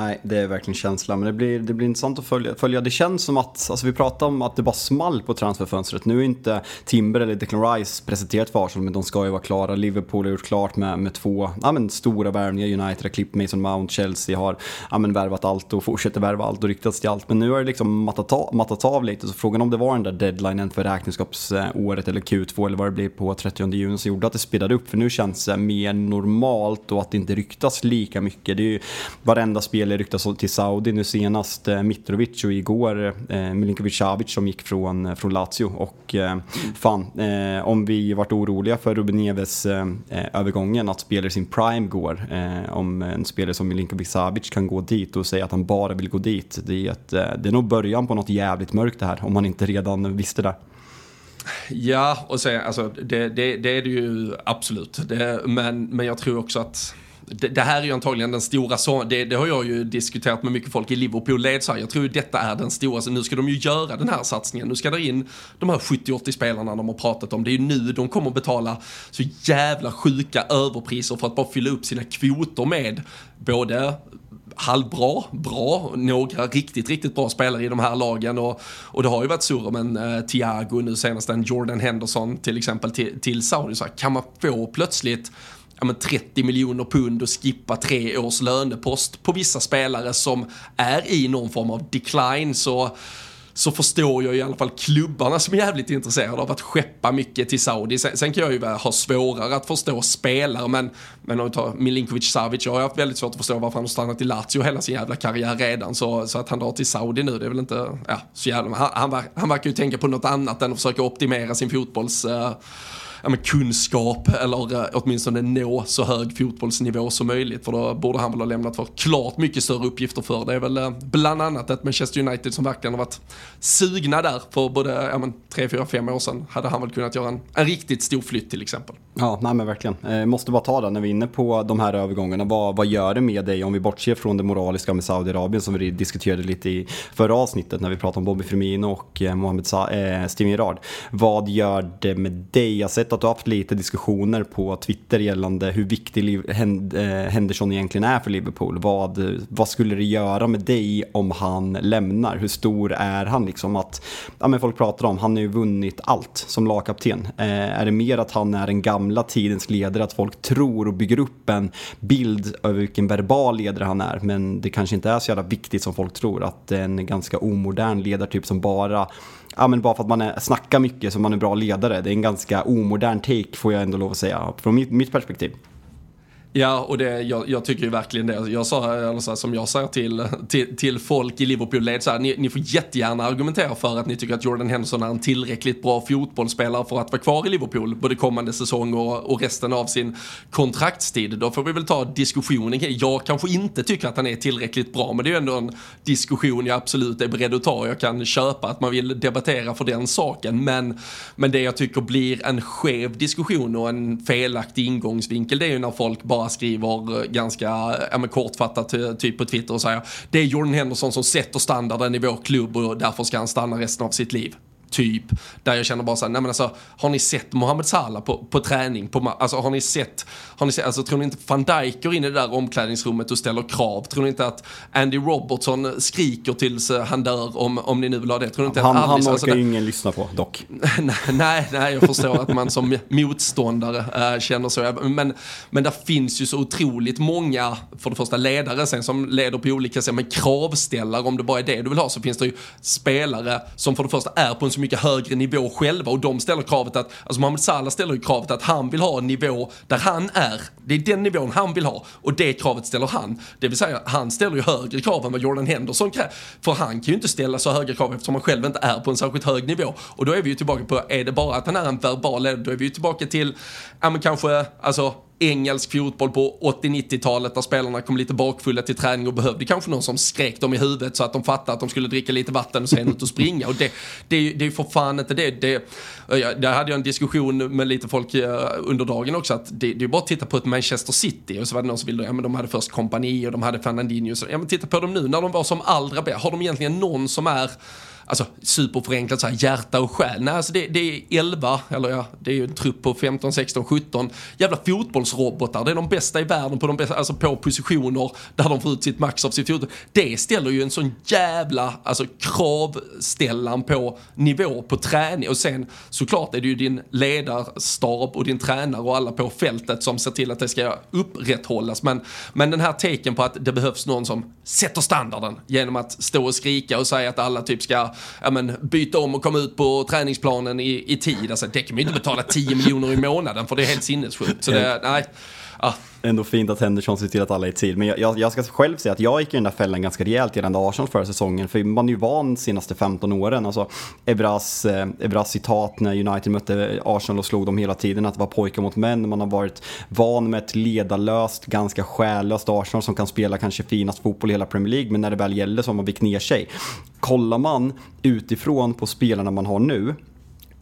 Nej, det är verkligen känslan. Men det blir, det blir intressant att följa, följa. Det känns som att, alltså vi pratar om att det bara small på transferfönstret. Nu är inte Timber eller Declan Rice presenterat för Arsenal, men de ska ju vara klara. Liverpool har gjort klart med, med två ja, men stora värvningar. United har klippt Mason Mount, Chelsea har ja, men värvat allt och fortsätter värva allt och ryktats till allt. Men nu har det liksom mattat av, mattat av lite, så frågan om det var den där deadlinen för räkenskapsåret eller Q2 eller vad det blir på 30 juni som gjorde att det speedade upp. För nu känns det mer normalt och att det inte ryktas lika mycket. Det är ju varenda spel eller ryktas till Saudi, nu senast eh, Mitrovic och igår eh, Milinkovic Savic som gick från, eh, från Lazio. Och eh, fan, eh, om vi varit oroliga för Ruben Neves eh, övergången, att spelare sin prime går, eh, om en spelare som Milinkovic Savic kan gå dit och säga att han bara vill gå dit, det är, ett, eh, det är nog början på något jävligt mörkt det här, om man inte redan visste det. Ja, och sen, alltså, det, det, det är det ju absolut. Det, men, men jag tror också att det, det, här är ju antagligen den stora, så, det, det, har jag ju diskuterat med mycket folk i Liverpool. Led så här, jag tror ju detta är den stora, så nu ska de ju göra den här satsningen, nu ska det in de här 70-80 spelarna de har pratat om, det är ju nu de kommer betala så jävla sjuka överpriser för att bara fylla upp sina kvoter med både halvbra, bra, några riktigt, riktigt bra spelare i de här lagen. Och, och det har ju varit surr men eh, Thiago nu senast en Jordan Henderson till exempel till, till Saudi, så här, kan man få plötsligt ja, men 30 miljoner pund och skippa tre års lönepost på vissa spelare som är i någon form av decline så så förstår jag i alla fall klubbarna som är jävligt intresserade av att skeppa mycket till Saudi. Sen, sen kan jag ju ha svårare att förstå spelare, men, men om vi tar Milinkovic Savic, jag har haft väldigt svårt att förstå varför han har stannat i Lazio hela sin jävla karriär redan, så, så att han drar till Saudi nu, det är väl inte, ja, så jävla, han, han, han verkar ju tänka på något annat än att försöka optimera sin fotbolls uh, ja, men kunskap eller eh, åtminstone nå så hög fotbollsnivå som möjligt. För då borde han väl ha lämnat för klart mycket större uppgifter för. Det är väl eh, bland annat ett Manchester United som verkligen har varit sugna där. För både ja, men, 3, 4, 5 år sedan hade han väl kunnat göra en, en riktigt stor flytt till exempel. Ja, nej men verkligen. Eh, måste bara ta det när vi är inne på de här övergångarna. Vad, vad gör det med dig om vi bortser från det moraliska med Saudiarabien som vi diskuterade lite i förra avsnittet när vi pratade om Bobby Firmino och eh, Mohamed Sa eh, Steven Gerrard. Vad gör det med dig? Jag har sett att du har haft lite diskussioner på Twitter gällande hur viktig eh, Henderson egentligen är för Liverpool. Vad, vad skulle det göra med dig om han lämnar? Hur stor är han? Liksom att, ja, men folk pratar om, han har ju vunnit allt som lagkapten. Eh, är det mer att han är den gamla tidens ledare, att folk tror och bygger upp en bild över vilken verbal ledare han är, men det kanske inte är så jävla viktigt som folk tror, att det är en ganska omodern ledartyp som bara ja, men bara för att man är, snackar mycket så man är bra ledare. Det är en ganska omodern take får jag ändå lov att säga, från mitt, mitt perspektiv. Ja, och det, jag, jag, tycker ju verkligen det. Jag sa, eller så här, som jag säger till, till, till folk i Liverpool-led, så här, ni, ni får jättegärna argumentera för att ni tycker att Jordan Henderson är en tillräckligt bra fotbollsspelare för att vara kvar i Liverpool både kommande säsong och, och resten av sin kontraktstid. Då får vi väl ta diskussionen. Jag kanske inte tycker att han är tillräckligt bra, men det är ju ändå en diskussion jag absolut är beredd att ta. Jag kan köpa att man vill debattera för den saken, men, men det jag tycker blir en skev diskussion och en felaktig ingångsvinkel, det är ju när folk bara bara skriver eh, ganska ja, men kortfattat eh, typ på Twitter och säger det är Jordan Henderson som sätter standarden i vår klubb och därför ska han stanna resten av sitt liv typ. Där jag känner bara såhär, nej men alltså, har ni sett Mohamed Salah på, på träning? På, alltså har ni sett, har ni sett, alltså tror ni inte van Dijk går in i det där omklädningsrummet och ställer krav? Tror ni inte att Andy Robertson skriker tills eh, han dör om, om ni nu vill ha det? Tror ni inte han, att han orkar alltså, ju ingen lyssna på dock. nej, nej, jag förstår att man som motståndare äh, känner så. Men, men där finns ju så otroligt många, för det första ledare sen som leder på olika sätt, men kravställare om det bara är det du vill ha så finns det ju spelare som för det första är på en så mycket högre nivå själva och de ställer kravet att, alltså Mohamed Salah ställer ju kravet att han vill ha en nivå där han är. Det är den nivån han vill ha och det kravet ställer han. Det vill säga, han ställer ju högre krav än vad Jordan Henderson kräver. För han kan ju inte ställa så höga krav eftersom han själv inte är på en särskilt hög nivå. Och då är vi ju tillbaka på, är det bara att han är en verbal ledare, då är vi ju tillbaka till, ja men kanske, alltså engelsk fotboll på 80-90-talet där spelarna kom lite bakfulla till träning och behövde kanske någon som skrek dem i huvudet så att de fattade att de skulle dricka lite vatten och sen ut och springa. Och det, det, det är för fan inte det. det där hade jag en diskussion med lite folk under dagen också att det, det är bara att titta på ett Manchester City och så var det någon som ville, ja men de hade först kompani och de hade Fernandinho. Så, ja men titta på dem nu när de var som allra bäst. Har de egentligen någon som är alltså superförenklat så här, hjärta och själ. Nej, alltså det, det är 11, eller ja, det är ju en trupp på 15, 16, 17 jävla fotbollsrobotar. Det är de bästa i världen på, de bästa, alltså på positioner där de får ut sitt max av sitt fotboll. Det ställer ju en sån jävla alltså, kravställan på nivå på träning. Och sen såklart är det ju din ledarstab och din tränare och alla på fältet som ser till att det ska upprätthållas. Men, men den här tecken på att det behövs någon som sätter standarden genom att stå och skrika och säga att alla typ ska ja, men, byta om och komma ut på träningsplanen i, i tid. Alltså, det kan man ju inte betala 10 miljoner i månaden för det är helt sinnessjukt. Så det, nej att... Ändå fint att Henderson ser till att alla är i tid. Men jag, jag, jag, ska själv säga att jag gick i den där fällan ganska rejält gällande Arsenal förra säsongen. För man är ju van de senaste 15 åren. Alltså, Evras, eh, Evras citat när United mötte Arsenal och slog dem hela tiden, att det var pojkar mot män. Man har varit van med ett ledarlöst, ganska själlöst Arsenal som kan spela kanske finast fotboll i hela Premier League. Men när det väl gäller så har man vikt ner sig. Kollar man utifrån på spelarna man har nu,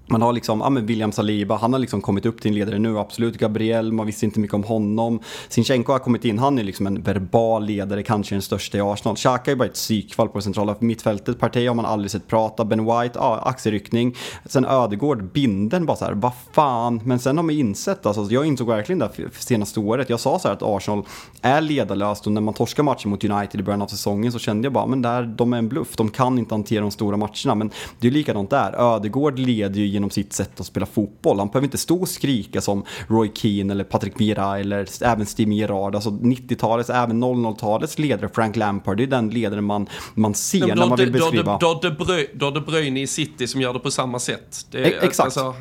man har liksom, ja men William Saliba, han har liksom kommit upp till en ledare nu, absolut. Gabriel, man visste inte mycket om honom. Sinchenko har kommit in, han är liksom en verbal ledare, kanske den största i Arsenal. Xhaka är bara ett psykfall på det centrala mittfältet. Partey har man aldrig sett prata. Ben White, ja, axelryckning. Sen Ödegård, binden bara så här, vad fan. Men sen har man insett, alltså jag insåg verkligen det senaste året. Jag sa så här att Arsenal är ledarlöst och när man torskar matchen mot United i början av säsongen så kände jag bara, men där, de är en bluff. De kan inte hantera de stora matcherna. Men det är likadant där. Ödegård leder ju genom sitt sätt att spela fotboll. Han behöver inte stå och skrika som Roy Keane eller Patrick Vieira eller även Steven Gerrard. Alltså 90-talets, även 00-talets ledare Frank Lampard, det är den ledaren man, man ser när man vill beskriva. Då är De Bruyne i City som gör det på samma sätt. Det, Exakt. Alltså,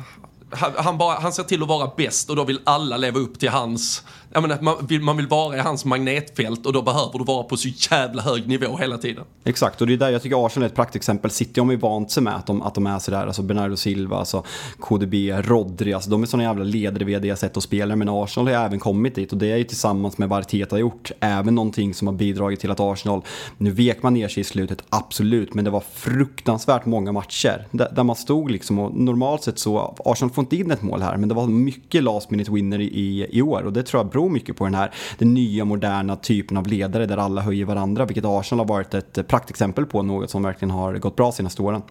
han, bara, han ser till att vara bäst och då vill alla leva upp till hans jag menar, man, vill, man vill vara i hans magnetfält och då behöver du vara på så jävla hög nivå hela tiden. Exakt, och det är där jag tycker Arsenal är ett praktexempel. City har man ju vant sig med att de, att de är sådär, alltså Bernardo Silva, alltså KDB, Rodri, alltså de är sådana jävla ledare via det sätt att spela. Men Arsenal har ju även kommit dit och det är ju tillsammans med vad Arteta har gjort, även någonting som har bidragit till att Arsenal, nu vek man ner sig i slutet, absolut, men det var fruktansvärt många matcher där, där man stod liksom och normalt sett så, Arsenal får inte in ett mål här, men det var mycket last minute winner i, i år och det tror jag beror mycket på den här den nya moderna typen av ledare där alla höjer varandra, vilket Arsenal har varit ett praktexempel på, något som verkligen har gått bra senaste åren.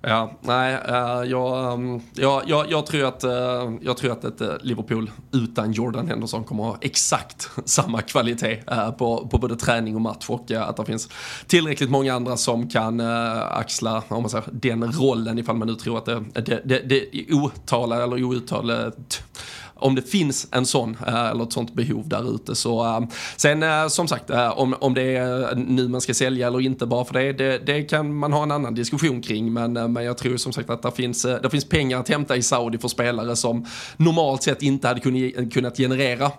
Ja, nej, eh, jag, mm, jag, jag, jag, tror att, eh, jag tror att ett eh, Liverpool utan Jordan Henderson kommer att ha exakt samma kvalitet på, på både träning och match och att det finns tillräckligt många andra som kan axla om man säger, den rollen ifall man nu tror att det, det, det, det otala eller outtalat om det finns en sån, eh, eller ett sånt behov där ute. Så, eh, sen eh, som sagt, om, om det är nu man ska sälja eller inte bara för det, det, det kan man ha en annan diskussion kring. Men, men jag tror som sagt att det finns, det finns pengar att hämta i Saudi för spelare som normalt sett inte hade kunnat generera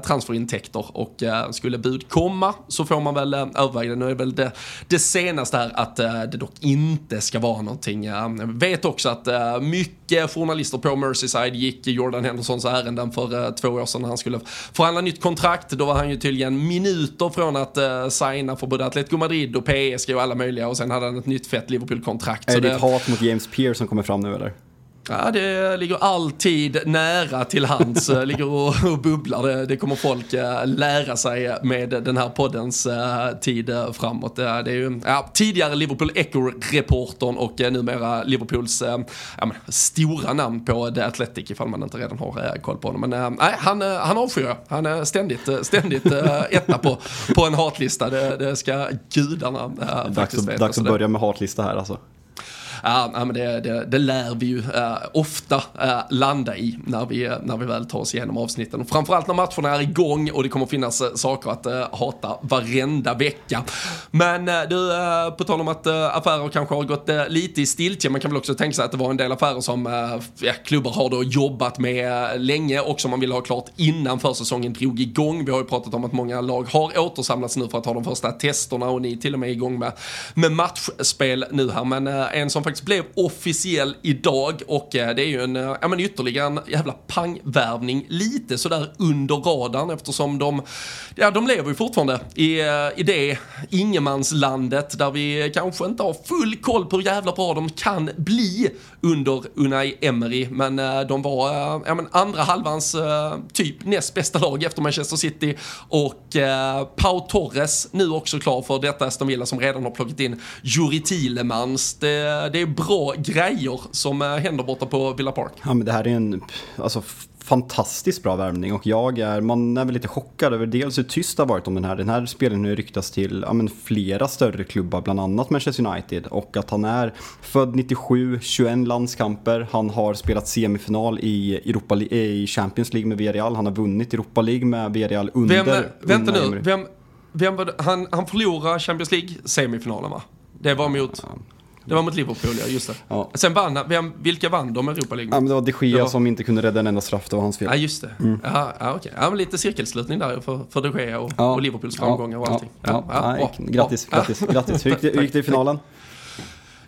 transferintäkter. Och skulle bud komma så får man väl överväga det. Nu är väl det, det senaste här att det dock inte ska vara någonting. Jag vet också att mycket journalister på Merseyside gick Jordan Hendersons ärende ärenden för eh, två år sedan när han skulle förhandla nytt kontrakt. Då var han ju tydligen minuter från att eh, signa för både Atletico Madrid och PSG och alla möjliga och sen hade han ett nytt fett Liverpool-kontrakt. Är det ditt hat mot James Pearce som kommer fram nu eller? Ja, det ligger alltid nära till hands, eh, ligger och, och bubblar. Det, det, kommer folk äh, lära sig med den här poddens äh, tid framåt. Det är ju ja, tidigare Liverpool Echo-reportern och numera Liverpools ja, stora namn på The Athletic ifall man inte redan har koll på honom. Men nej, han, han avskyr Han är ständigt, ständigt etta på, på en hatlista. Det, det ska gudarna faktiskt veta. Dags att börja med hatlista här alltså. Ja, men det, det, det lär vi ju uh, ofta uh, landa i när vi, eh, när vi väl tar oss igenom avsnitten. Framförallt när matcherna är igång och det kommer finnas saker att uh, hata varenda vecka. Men du, på tal om att affärer kanske har gått lite i stiltje, man kan väl också tänka sig att det var en del affärer som ja, klubbar har då jobbat med länge och som man ville ha klart innan försäsongen drog igång. Vi har ju pratat om att många lag har återsamlats nu för att ha de första testerna och ni är till och med igång med, med matchspel nu här. Men en som faktiskt blev officiell idag och eh, det är ju en, eh, ja men ytterligare en jävla pangvärvning lite sådär under radarn eftersom de, ja de lever ju fortfarande i, eh, i det ingenmanslandet där vi kanske inte har full koll på hur jävla bra de kan bli under Unai Emery. Men de var ja, men andra halvans typ näst bästa lag efter Manchester City och eh, Pau Torres nu också klar för detta Aston Villa som redan har plockat in Juri Thielemans. Det, det är bra grejer som eh, händer borta på Villa Park. Ja, men det här är en alltså, fantastiskt bra värvning och jag är, man är väl lite chockad över dels hur tyst det har varit om den här. Den här spelaren ryktas till ja, men flera större klubbar, bland annat Manchester United och att han är född 97, 21 landskamper, han har spelat semifinal i, Europa, i Champions League med Villarreal, han har vunnit Europa League med Villarreal under... Vem, vänta under nu, vem, vem var det? Han, han förlorade Champions League-semifinalen va? Det var mot... Det var mot Liverpool, ja just det. Ja. Sen vann vem, vilka vann de Europa League? Ja, men det var de Gea var- som inte kunde rädda en enda straff, det var hans fel. Ja, just det. Ja, ja, okej. Ja, men lite cirkelslutning där för, för de Gea och, Ja. och Liverpools framgångar och allting. Ja, ja, bra, nej, grattis, grattis, grattis. Hur gick det, hur gick det i finalen?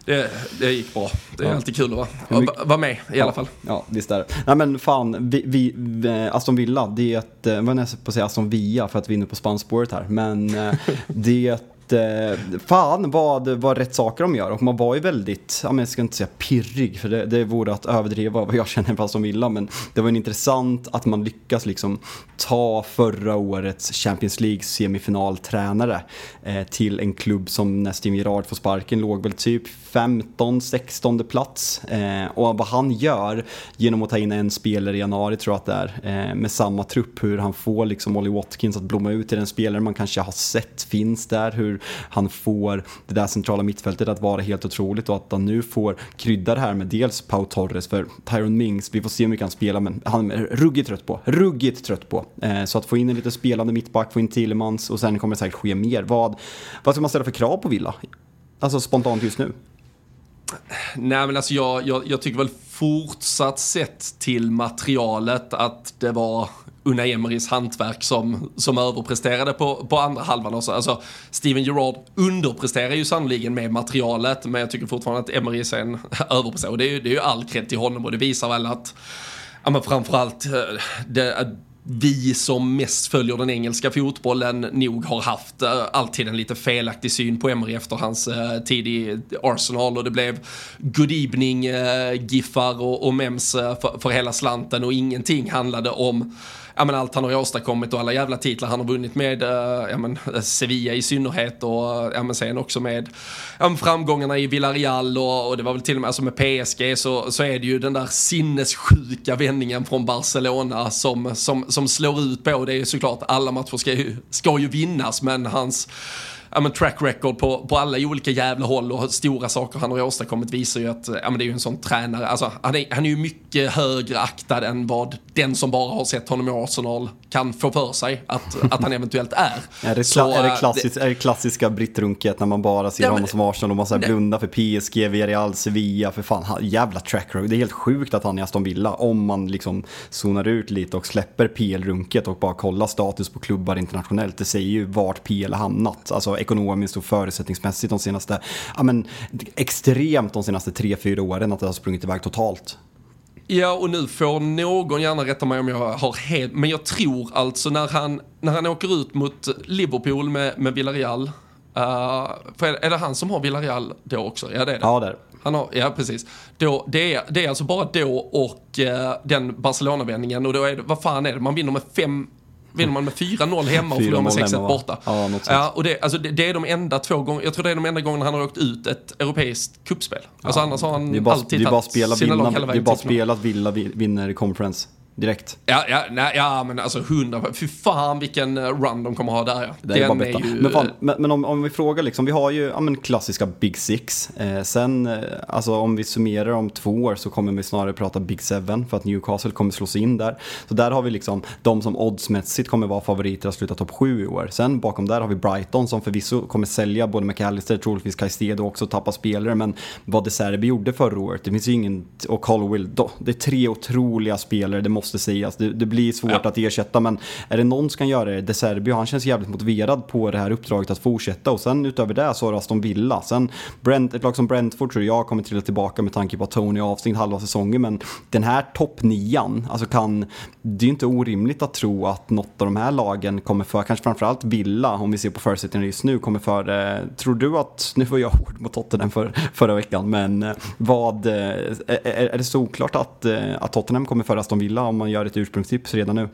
Det, det gick bra. Det är Ja. alltid kul att vara, mycket- vara- med i alla fall. Ja, visst är det. Nej men fan, vi, vi, eh, Aston Villa, det är ett, eh, vad är det på att säga Aston Villa för att vi är inne på spannspåret här, men eh, det eh, fan vad, vad rätt saker de gör. Och man var ju väldigt, ja, men jag ska inte säga pirrig för det, det vore att överdriva vad jag känner fast som Villa men det var en intressant att man lyckas liksom ta förra årets Champions League semifinaltränare eh, till en klubb som när Steven Gerrard får sparken låg väl typ 15-16 plats. Eh, och vad han gör genom att ta in en spelare i januari tror jag att det är eh, med samma trupp hur han får liksom Ollie Watkins att blomma ut till den spelare man kanske har sett finns där hur han får det där centrala mittfältet att vara helt otroligt och att han nu får krydda det här med dels Pau Torres för Tyron Mings, vi får se hur mycket han spelar men han är ruggigt trött på, ruggigt trött på. Eh, så att få in en lite spelande mittback, få in Tillemans och sen kommer det säkert ske mer. Vad, vad ska man ställa för krav på Villa? Alltså spontant just nu. Nej men alltså jag, jag, jag tycker väl fortsatt sett till materialet att det var Unai Emerys hantverk som, som överpresterade på, på andra halvan också. Alltså Steven Gerrard underpresterar ju sannoliken med materialet men jag tycker fortfarande att Emery sen överpresterar och det är, ju- det är ju all cred till honom och det visar väl att ja men framförallt eh, det, vi som mest följer den engelska fotbollen nog har haft eh, alltid en lite felaktig syn på Emery efter hans eh, tid i Arsenal och det blev good evening giffar och, och mems för, för hela slanten och ingenting handlade om ja, men allt han har åstadkommit och alla jävla titlar han har vunnit med eh, ja, men, eh, Sevilla i synnerhet och eh, ja, men sen också med ja, framgångarna i Villarreal och, och det var väl till och med alltså med PSG så, så är det ju den där sinnessjuka vändningen från Barcelona som, som, som slår ut på. Det är ju såklart alla matcher ska ju, ska ju vinnas men hans ja, men track record på, på alla olika jävla håll och stora saker han har åstadkommit visar ju att ja, men det är ju en sån tränare. Alltså, han, är, han är ju mycket högre aktad än vad den som bara har sett honom i Arsenal kan få för sig att, att han eventuellt är. Är det, Så, är det, eh, klassiskt, är det klassiska brittrunket när man bara ser Ja, men- honom som Arsenal och man så här Nej. blundar för PSG, Villarreal, Sevilla, för fan, han, jävla track record. Det är helt sjukt att han är Aston Villa om man liksom zonar ut lite och släpper PL-runket och bara kollar status på klubbar internationellt. Det säger ju vart PL har hamnat, alltså ekonomiskt och förutsättningsmässigt de senaste, ja men extremt de senaste tre fyra åren att det har sprungit iväg totalt. Ja, och nu får någon gärna rätta mig om jag har helt, men jag tror alltså när han, när han åker ut mot Liverpool med, med Villarreal, uh, för är, det han som har Villarreal då också? Ja, det är det. Ja, där. Han har, ja, precis. Då, det, är, det är alltså bara då och eh, den Barcelona-vändningen och då är det, vad fan är det, man vinner med fem Vinner man med 4-0 hemma och förlorar med 4-0 6-1 hemma, va? borta. Ja, något sånt. ja, och det, alltså det, det är de enda två gånger, jag tror det är de enda gångerna han har åkt ut ett europeiskt kuppspel. Alltså annars har han bara, alltid tagit sina lag hela det är vägen bara final. spela att Villa vi- vinner conference direkt. Ja, ja, nej, ja, men alltså hundra, fy fan vilken eh, run de kommer ha där ja. Det är bara betta. ju, Men, fan, eh, men, men om, om vi frågar liksom, vi har ju ja, men klassiska Big Six. Eh, sen, eh, alltså om vi summerar om två år så kommer vi snarare prata Big Seven för att Newcastle kommer slås in där. Så där har vi liksom de som oddsmässigt kommer vara favoriter att sluta topp sju i år. Sen bakom där har vi Brighton som förvisso kommer sälja både McAllister, troligtvis Caicedo och också tappa spelare. Men vad De Serbi gjorde förra året, det finns ju ingen, och Colwill, då, det är tre otroliga spelare, det måste måste sägas. Det, det blir svårt ja. att ersätta, men är det någon som kan göra det, De Serbio, han känns jävligt motiverad på det här uppdraget att fortsätta. Och sen utöver det så har Aston Villa. Sen Brent, ett lag som Brentford tror jag kommer trilla tillbaka med tanke på att Tony är avstängd halva säsongen, men den här toppnian, alltså kan, det är inte orimligt att tro att något av de här lagen kommer för, kanske framförallt Villa, om vi ser på förutsättningarna just nu, kommer för, eh, tror du att, nu var jag hård mot Tottenham för, förra veckan, men eh, vad, eh, är, är det så oklart att, att Tottenham kommer före Aston Villa om man gör ett ursprungstips redan nu?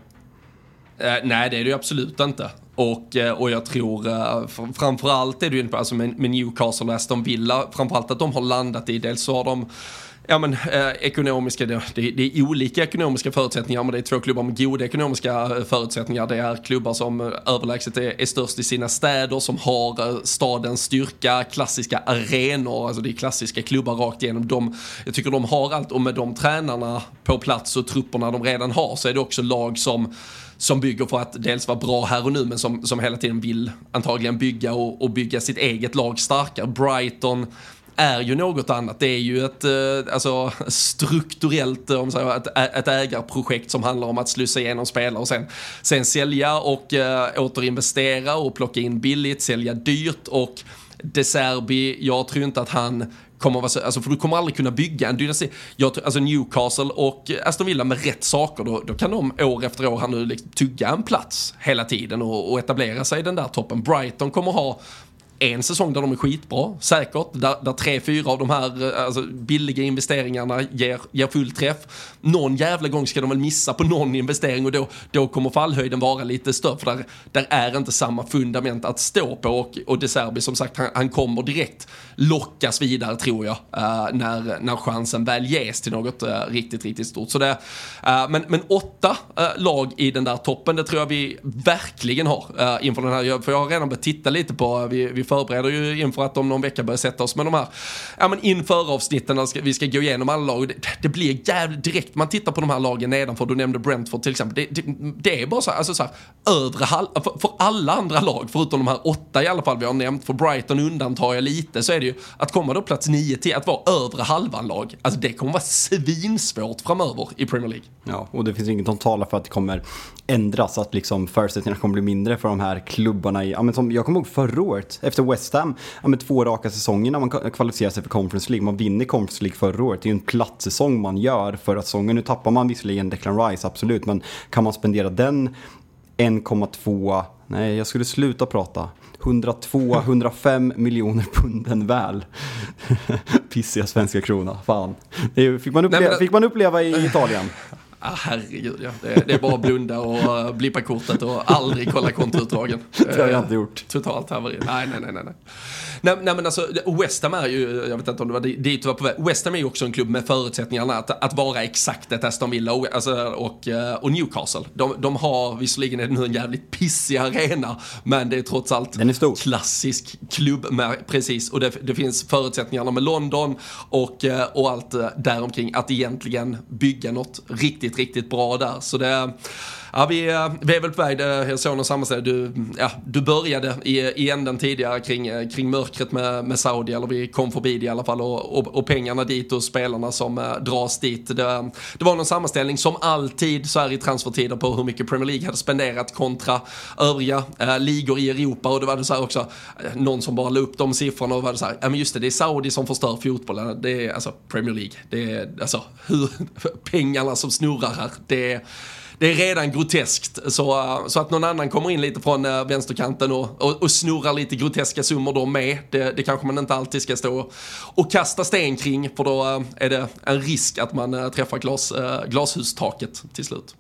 Eh, nej, det är det ju absolut inte. Och, eh, och jag tror eh, framförallt är det ju alltså med, med Newcastle och Aston Villa, framförallt att de har landat i, dels så har de Ja men eh, ekonomiska, det, det, det, är olika ekonomiska förutsättningar men det är två klubbar med goda ekonomiska eh, förutsättningar. Det är klubbar som eh, överlägset är, är störst i sina städer, som har eh, stadens styrka, klassiska arenor, alltså det är klassiska klubbar rakt igenom. De, jag tycker de har allt och med de tränarna på plats och trupperna de redan har så är det också lag som som bygger för att dels vara bra här och nu men som, som hela tiden vill antagligen bygga och, och bygga sitt eget lag starkare. Brighton är ju något annat. Det är ju ett eh, alltså, strukturellt eh, om säger, ett, ett ägarprojekt som handlar om att slussa igenom spelare och sen, sen sälja och äh, återinvestera och plocka in billigt, sälja dyrt och De Serbi, jag tror inte att han kommer vara så, alltså för du kommer aldrig kunna bygga en dynasti. Jag, alltså Newcastle och Aston Villa med rätt saker, då, då kan de år efter år här nu liksom tugga en plats hela tiden och, och etablera sig i den där toppen. Brighton kommer ha en säsong där de är skitbra, säkert. Där, där tre, fyra av de här eh, alltså, billiga investeringarna ger, ger full träff. Någon jävla gång ska de väl missa på någon investering och då, då kommer fallhöjden vara lite större. För där, där är inte samma fundament att stå på. Och, och De Serbi, som sagt, han, han kommer direkt lockas vidare tror jag. Uh, när, när chansen väl ges till något uh, riktigt, riktigt stort. Så det, uh, men, men åtta lag i den där toppen, det tror jag vi verkligen har inför den här. För jag har redan börjat titta lite på, vi, vi förbereder ju inför att om någon vecka börja sätta oss med de här, ja men inför avsnitten, ska, vi ska gå igenom alla lag. Det, det, blir jävligt direkt, man tittar på de här lagen nedanför, du nämnde Brentford till exempel. Det, det, det är bara så här, alltså så här, övre halv, för, för, alla andra lag, förutom de här åtta i alla fall vi har nämnt, för Brighton undantar jag lite, så är det ju att komma då plats nio till att vara övre halvan lag. Alltså det kommer vara svinsvårt framöver i Premier League. Ja, och det finns inget som talar för att det kommer ändras, att liksom förutsättningarna kommer bli mindre för de här klubbarna. I, ja, men som, jag kommer ihåg förra året, efter West Ham, ja, med två raka säsonger när man kvalificerar sig för Conference League. Man vinner Conference League förra året. Det är ju en plattsäsong man gör förra säsongen. Nu tappar man visserligen Declan Rice, absolut, men kan man spendera den 1,2, nej jag skulle sluta prata. 102-105 miljoner punden väl. Pissiga svenska krona, fan. Det fick man uppleva, fick man uppleva i Italien. Ah, herregud, ja. det, det är bara att blunda och uh, blippa kortet och aldrig kolla kontoutdragen. Det har jag inte gjort. Totalt haveri. Nej, nej, nej, nej. Nej, nej men alltså West Ham är ju, jag vet inte om det var dit du var på väg. West Ham är ju också en klubb med förutsättningarna att, att vara exakt ett Aston Villa och, alltså, och, eh, och Newcastle. De, de har, visserligen är det nu en jävligt pissig arena, men det är trots allt Den är stor. klassisk klubb med, precis. Och det, det finns förutsättningarna med London och, eh, och allt eh, däromkring att egentligen bygga något riktigt, riktigt bra där. Så det Ja, vi, eh, vi är väl på väg. Eh, jag såg någon sammanställning. Du, ja, du började i, i änden tidigare kring, eh, kring mörkret med, med Saudi, eller vi kom förbi det i alla fall, och, och, och pengarna dit och spelarna som dras dit. Det, det, var någon sammanställning som alltid så här i transfertider på hur mycket Premier League hade spenderat kontra övriga eh, ligor i Europa. Och det var det så här också, någon som bara la upp de siffrorna och var det så här, ja men just det, det är Saudi som förstör fotbollen. Det är alltså Premier League. Det är alltså hur, pengarna som snurrar här. Det är det är redan groteskt. Så, eh, så att någon annan kommer in lite från eh, vänsterkanten och, och, och, snurrar lite groteska summor då med. Det, det kanske man inte alltid ska stå och kasta sten kring för då eh, är det en risk att man träffar glas, glashustaket till slut.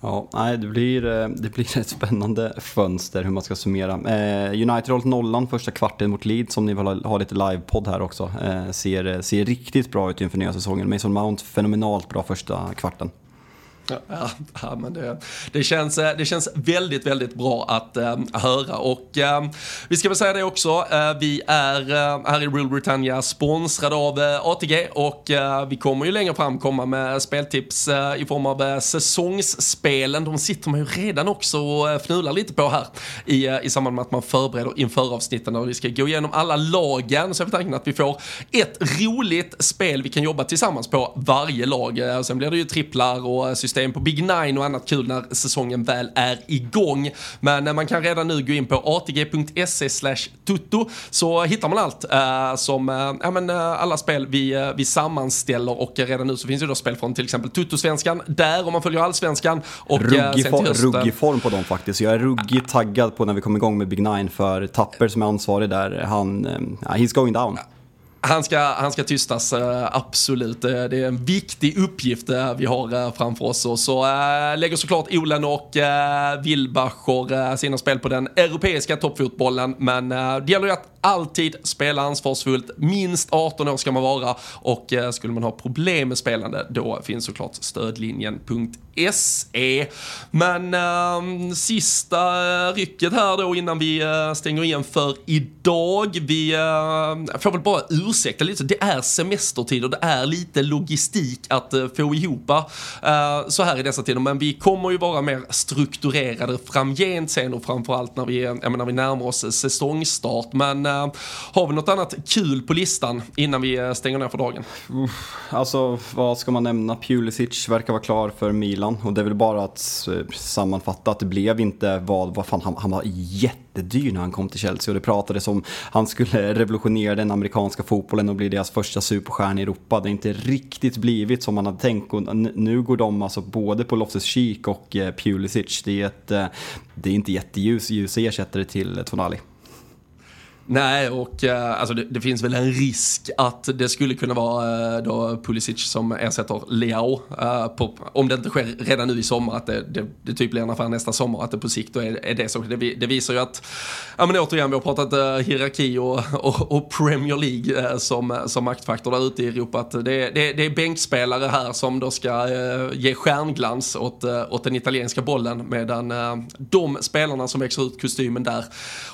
Ja, nej, det blir, det blir ett spännande fönster hur man ska summera. Eh, United har hållit nollan första kvarten mot Leeds som ni vill ha, ha lite livepodd här också. Eh, ser, ser riktigt bra ut inför nya säsongen. Mason Mount fenomenalt bra första kvarten. Ja, ja, men det, det, känns, eh, det känns väldigt, väldigt bra att äh, höra. Och äh, vi ska väl säga det också, äh, vi är här i Real Britannia sponsrade av ATG och vi kommer ju längre fram komma med speltips i form av säsongsspelen. De sitter man ju redan också och fnular lite på här i, i samband med att man förbereder inför avsnitten och vi ska gå igenom alla lagen. Så är tanken att vi får ett roligt spel vi kan jobba tillsammans på varje lag. Sen blir det ju tripplar och system poängsystem på Big Nine och annat kul när säsongen väl är igång. Men man kan redan nu gå in på atg.se slash tutto så hittar man allt uh, som, uh, ja men uh, alla spel vi, vi sammanställer och redan nu så finns ju då spel från till exempel Tuttosvenskan där om man följer allsvenskan. Och, ruggig, for, ruggig form på dem faktiskt. Jag är ruggigt taggad på när vi kommer igång med Big Nine för Tapper som är ansvarig där, han, he's going down. Han ska, han ska tystas, eh, absolut. Eh, det är en viktig uppgift eh, vi har framför oss. Och så lägger såklart Olen och Wilbacher sina spel på den europeiska toppfotbollen. Men det gäller ju att alltid spela ansvarsfullt. Minst 18 år ska man vara och eh, skulle man ha problem med spelande då finns såklart stödlinjen.se. Men äh, sista eh, rycket här då innan vi äh, stänger igen för idag. Vi äh, får väl bara ursäkta lite. Det är semestertid och det är lite logistik att äh, få ihop äh, så här i dessa tider. Men vi kommer ju vara mer strukturerade framgent sen och framförallt när vi, jag vi närmar oss säsongstart. Men har vi något annat kul på listan innan vi eh, stänger ner för dagen? Alltså, vad ska man nämna? Pulisic verkar vara klar för Milan och det är väl bara att eh, sammanfatta att det blev inte vad, vad fan, han, han var jättedyr när han kom till Chelsea och det pratades om han skulle revolutionera den amerikanska fotbollen och bli deras första superstjärna i Europa. Det har inte riktigt blivit som man hade tänkt och nu går de alltså både på Loftus-Cheek och eh, Pulisic. Det är, ett, det är inte jätteljus ljus ersättare till Tonali. Nej, och eh, alltså det, det, finns väl en risk att det skulle kunna vara eh, då Pulisic som ersätter Leao. Eh, på, om det inte sker redan nu i sommar, att det, det, det typ blir en affär nästa sommar, att det på sikt då är, är det så. Det, det, visar ju att, ja men återigen, vi har pratat uh, hierarki och, och, och, Premier League som, som maktfaktor där ute i Europa. Att det, det, det är bänkspelare här som då ska ge stjärnglans åt, åt den italienska bollen, medan de spelarna som växer ut kostymen där,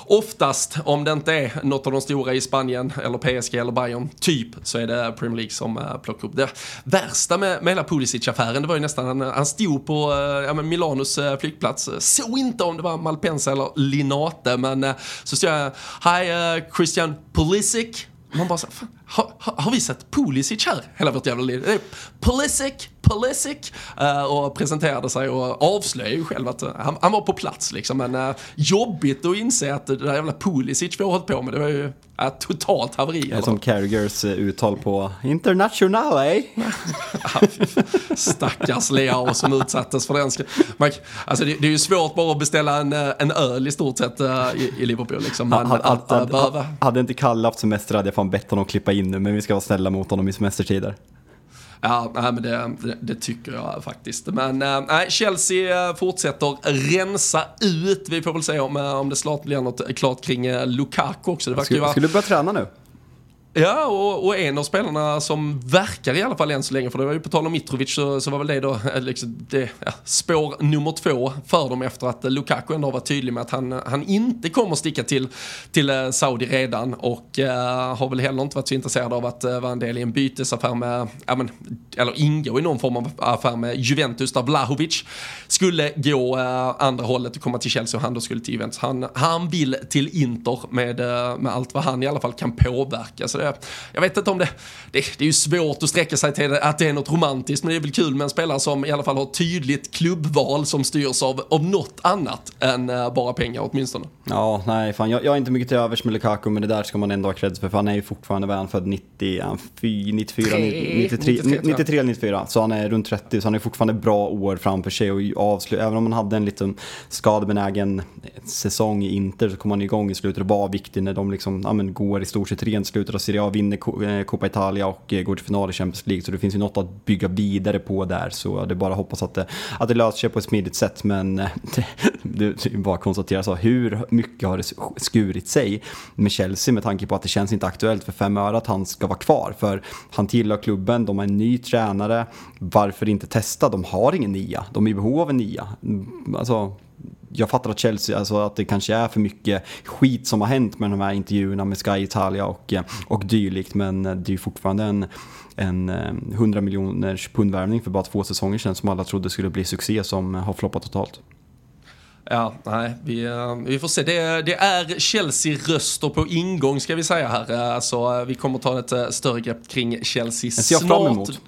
oftast, om det inte är är något av de stora i Spanien eller PSG eller Bayern, typ, så är det Premier League som eh, plockar upp det. Värsta med, med hela Pulisic-affären, det var ju nästan, han, han stod på eh, ja, Milanos eh, flygplats, såg inte om det var Malpensa eller Linate, men så stod jag, Hi uh, Christian Pulisic, man bara så, har, har, vi sett Pulisic här hela vårt jävla liv? Pulisic, Pulisic uh, och presenterade sig och avslöjade ju själv att uh, han, han, var på plats liksom. Men uh, jobbigt att inse att det där jävla Pulisic vi har hållit på med, det var ju uh, totalt haveri. Det är som Carragers uttal på international, eh? Stackars Leao som utsattes för den. Man, alltså det, det, är ju svårt bara att beställa en, en öl i stort sett i, i Liverpool liksom. Men, hade, hade, hade, hade inte Kalle haft semester hade jag fan bett honom klippa in nu, men vi ska vara snälla mot honom i semestertider. Ja, nej, men det, det, det, tycker jag faktiskt. Men äh, Chelsea eh, fortsätter rensa ut. Vi får väl se om, eh, om det snart blir något klart kring Lukaku också. Det skulle, vara... skulle du börja träna nu? Ja, och, och, en av spelarna som verkar i alla fall än så länge, för det var ju på tal om Mitrovic så, så var väl det då eh, liksom det, ja, spår nummer två för dem efter att Lukaku ändå var tydlig med att han, han inte kommer sticka till, till eh, Saudi redan och uh, har väl heller inte varit så intresserad av att uh, vara en del i en bytesaffär med, ja, men, eller ingå i någon form av affär med Juventus där Vlahovic skulle gå uh, andra hållet och komma till Chelsea och han då skulle till Juventus. Han, han vill till Inter med, med allt vad han i alla fall kan påverka. Så det, jag vet inte om det, det, det är ju svårt att sträcka sig till att det är något romantiskt, men det är väl kul med en spelare som i alla fall har tydligt klubbval som styrs av, av något annat än uh, bara pengar åtminstone. Ja, nej, fan, jag, jag är inte mycket till övers med Lukaku, men det där ska man ändå ha creds för, för han är ju fortfarande, vad han född 90, 94, 93, 93, 94, så han är runt 30, så han är fortfarande bra år framför sig och avslut, även om man hade en liten skadebenägen säsong i Inter så kom han igång i slutet och var viktig när de liksom, ja, men, går i stort sett rent slutet av Serie A, vinner eh, Coppa Italia och eh, går till final i Champions League. Så det finns ju något att bygga vidare på där. Så det är bara att hoppas att det, att det löser sig på ett smidigt sätt. Men eh, det, det är bara att konstatera så, hur mycket har det skurit sig med Chelsea med tanke på att det känns inte aktuellt för fem öre att han ska vara kvar. För han tillhör klubben, de har en ny tränare. Varför inte testa? De har ingen nia. De är i behov av en nia. Mm, alltså, jag fattar att Chelsea, alltså att det kanske är för mycket skit som har hänt med de här intervjuerna med Sky Italia och, och dylikt, men det är ju fortfarande en, en 100 eh, miljoners pundvärvning för bara två säsonger sedan som alla trodde skulle bli succé som har floppat totalt. Ja, nej, vi, eh, vi får se. Det, det är Chelsea-röster på ingång ska vi säga här. Alltså, vi kommer ta ett större grepp kring Chelsea snart. Det ser jag fram emot.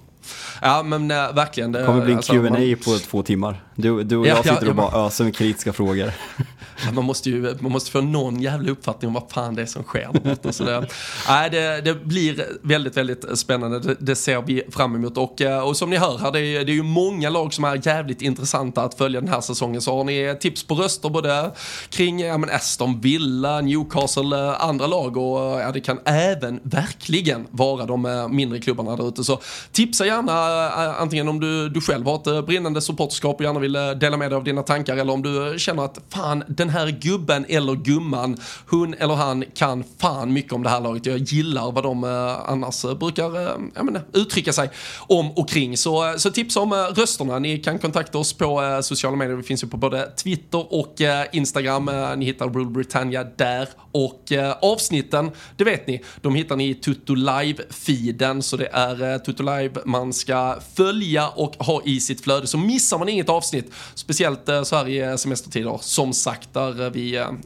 Ja men äh, verkligen. Det kommer bli en alltså, Q&A man... på två timmar. Du, du och jag sitter ja, och bara öser med kritiska frågor. man, måste ju, man måste få någon jävla uppfattning om vad fan det är som sker borta. Så det, nej, det, det blir väldigt, väldigt spännande. Det, det, ser vi fram emot. Och, eh, och som ni hör här, det är, det är ju många lag som är jävligt intressanta att följa den här säsongen. Så har ni tips på röster både kring ja, men Aston Villa, Newcastle, eh, andra lag och ja, det kan även verkligen vara de mindre klubbarna där ute. Så tipsa gärna Eh, antingen om du, du själv har ett eh, brinnande supporterskap och gärna vill eh, dela med dig av dina tankar eller om du känner att fan, den här gubben eller gumman, hon eller han kan fan mycket om det här laget. Jag gillar vad de annars brukar menar, uttrycka sig om och kring. Så, så tipsa om rösterna. Ni kan kontakta oss på sociala medier. Vi finns ju på både Twitter och Instagram. Ni hittar Rule Britannia där. Och avsnitten, det vet ni, de hittar ni i Tutto Live-feeden. Så det är Tutto Live man ska följa och ha i sitt flöde. Så missar man inget avsnitt, speciellt eh, så här i eh, semestertider, som sagt, där eh, vi,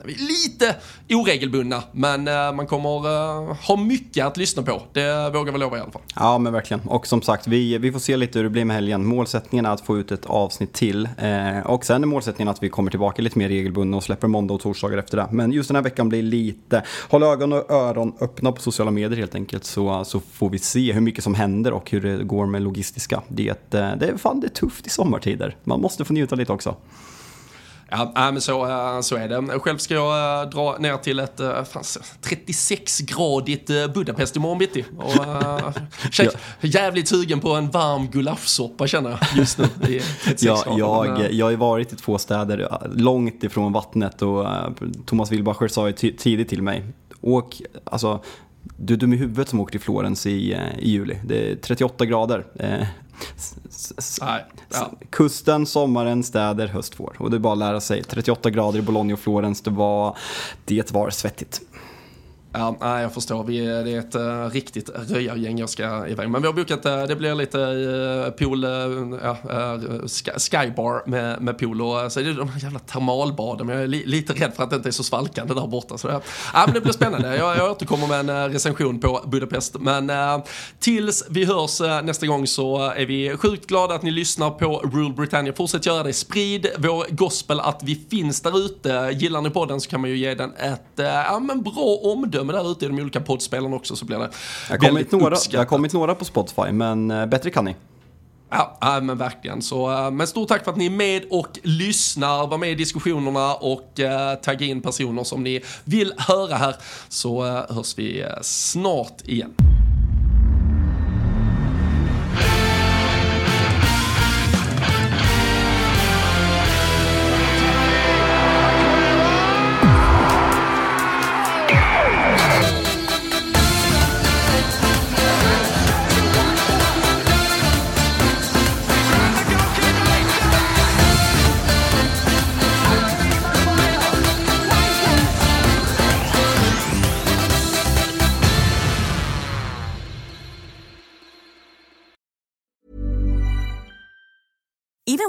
vi är lite oregelbundna. Men man kommer ha mycket att lyssna på. Det vågar vi lova i alla fall. Ja, men verkligen. Och som sagt, vi, vi får se lite hur det blir med helgen. Målsättningen är att få ut ett avsnitt till. Och sen är målsättningen att vi kommer tillbaka lite mer regelbundna och släpper måndag och torsdagar efter det. Men just den här veckan blir lite, håll ögon och öron öppna på sociala medier helt enkelt. Så, så får vi se hur mycket som händer och hur det går med logistiska. Det, eh, det, fan, det är tufft i sommartider. Man måste få njuta lite också. Ja, men så, eh, så är det. Själv ska jag eh, dra ner till ett 36-gradigt eh, Budapest imorgon bitti. Och, ja. Jävligt sugen på en varm gulaschsoppa känner jag just nu. ja, jag, jag har varit i två städer långt ifrån vattnet och Thomas Wilbacher sa ju tidigt till mig, åk, alltså du är dum i huvudet som åker till Florens i, i juli. Det är 38 grader. Nej, ja. Kusten, sommaren, städer, höst, vår. Och det är bara att lära sig. 38 grader i Bologna och Florens, det var, det var svettigt. Ja, nej, jag förstår. Vi det är ett uh, riktigt röjargäng jag ska iväg. Men vi har bokat, uh, det blir lite uh, pool, uh, skybar med, med pool och så är det de här jävla termalbaden. Men jag är li, lite rädd för att det inte är så svalkande där borta. Så det, ja, men det blir spännande. Jag, jag återkommer med en recension på Budapest. Men tills vi hörs nästa gång så är vi sjukt glada att ni lyssnar på Rule Britannia. Fortsätt göra det. Sprid vår gospel att vi finns där ute. Gillar ni podden så kan man ju ge den ett ja, men bra omdöme omdöme där ute i de olika poddspelarna också så blir det jag har kommit några, Jag har kommit några på Spotify, men äh, bättre kan ni. Ja, ja, men verkligen. Så, äh, men stort tack för att ni är med och lyssnar, var med i diskussionerna och äh, tagga in personer som ni vill höra här. Så äh, hörs vi snart igen.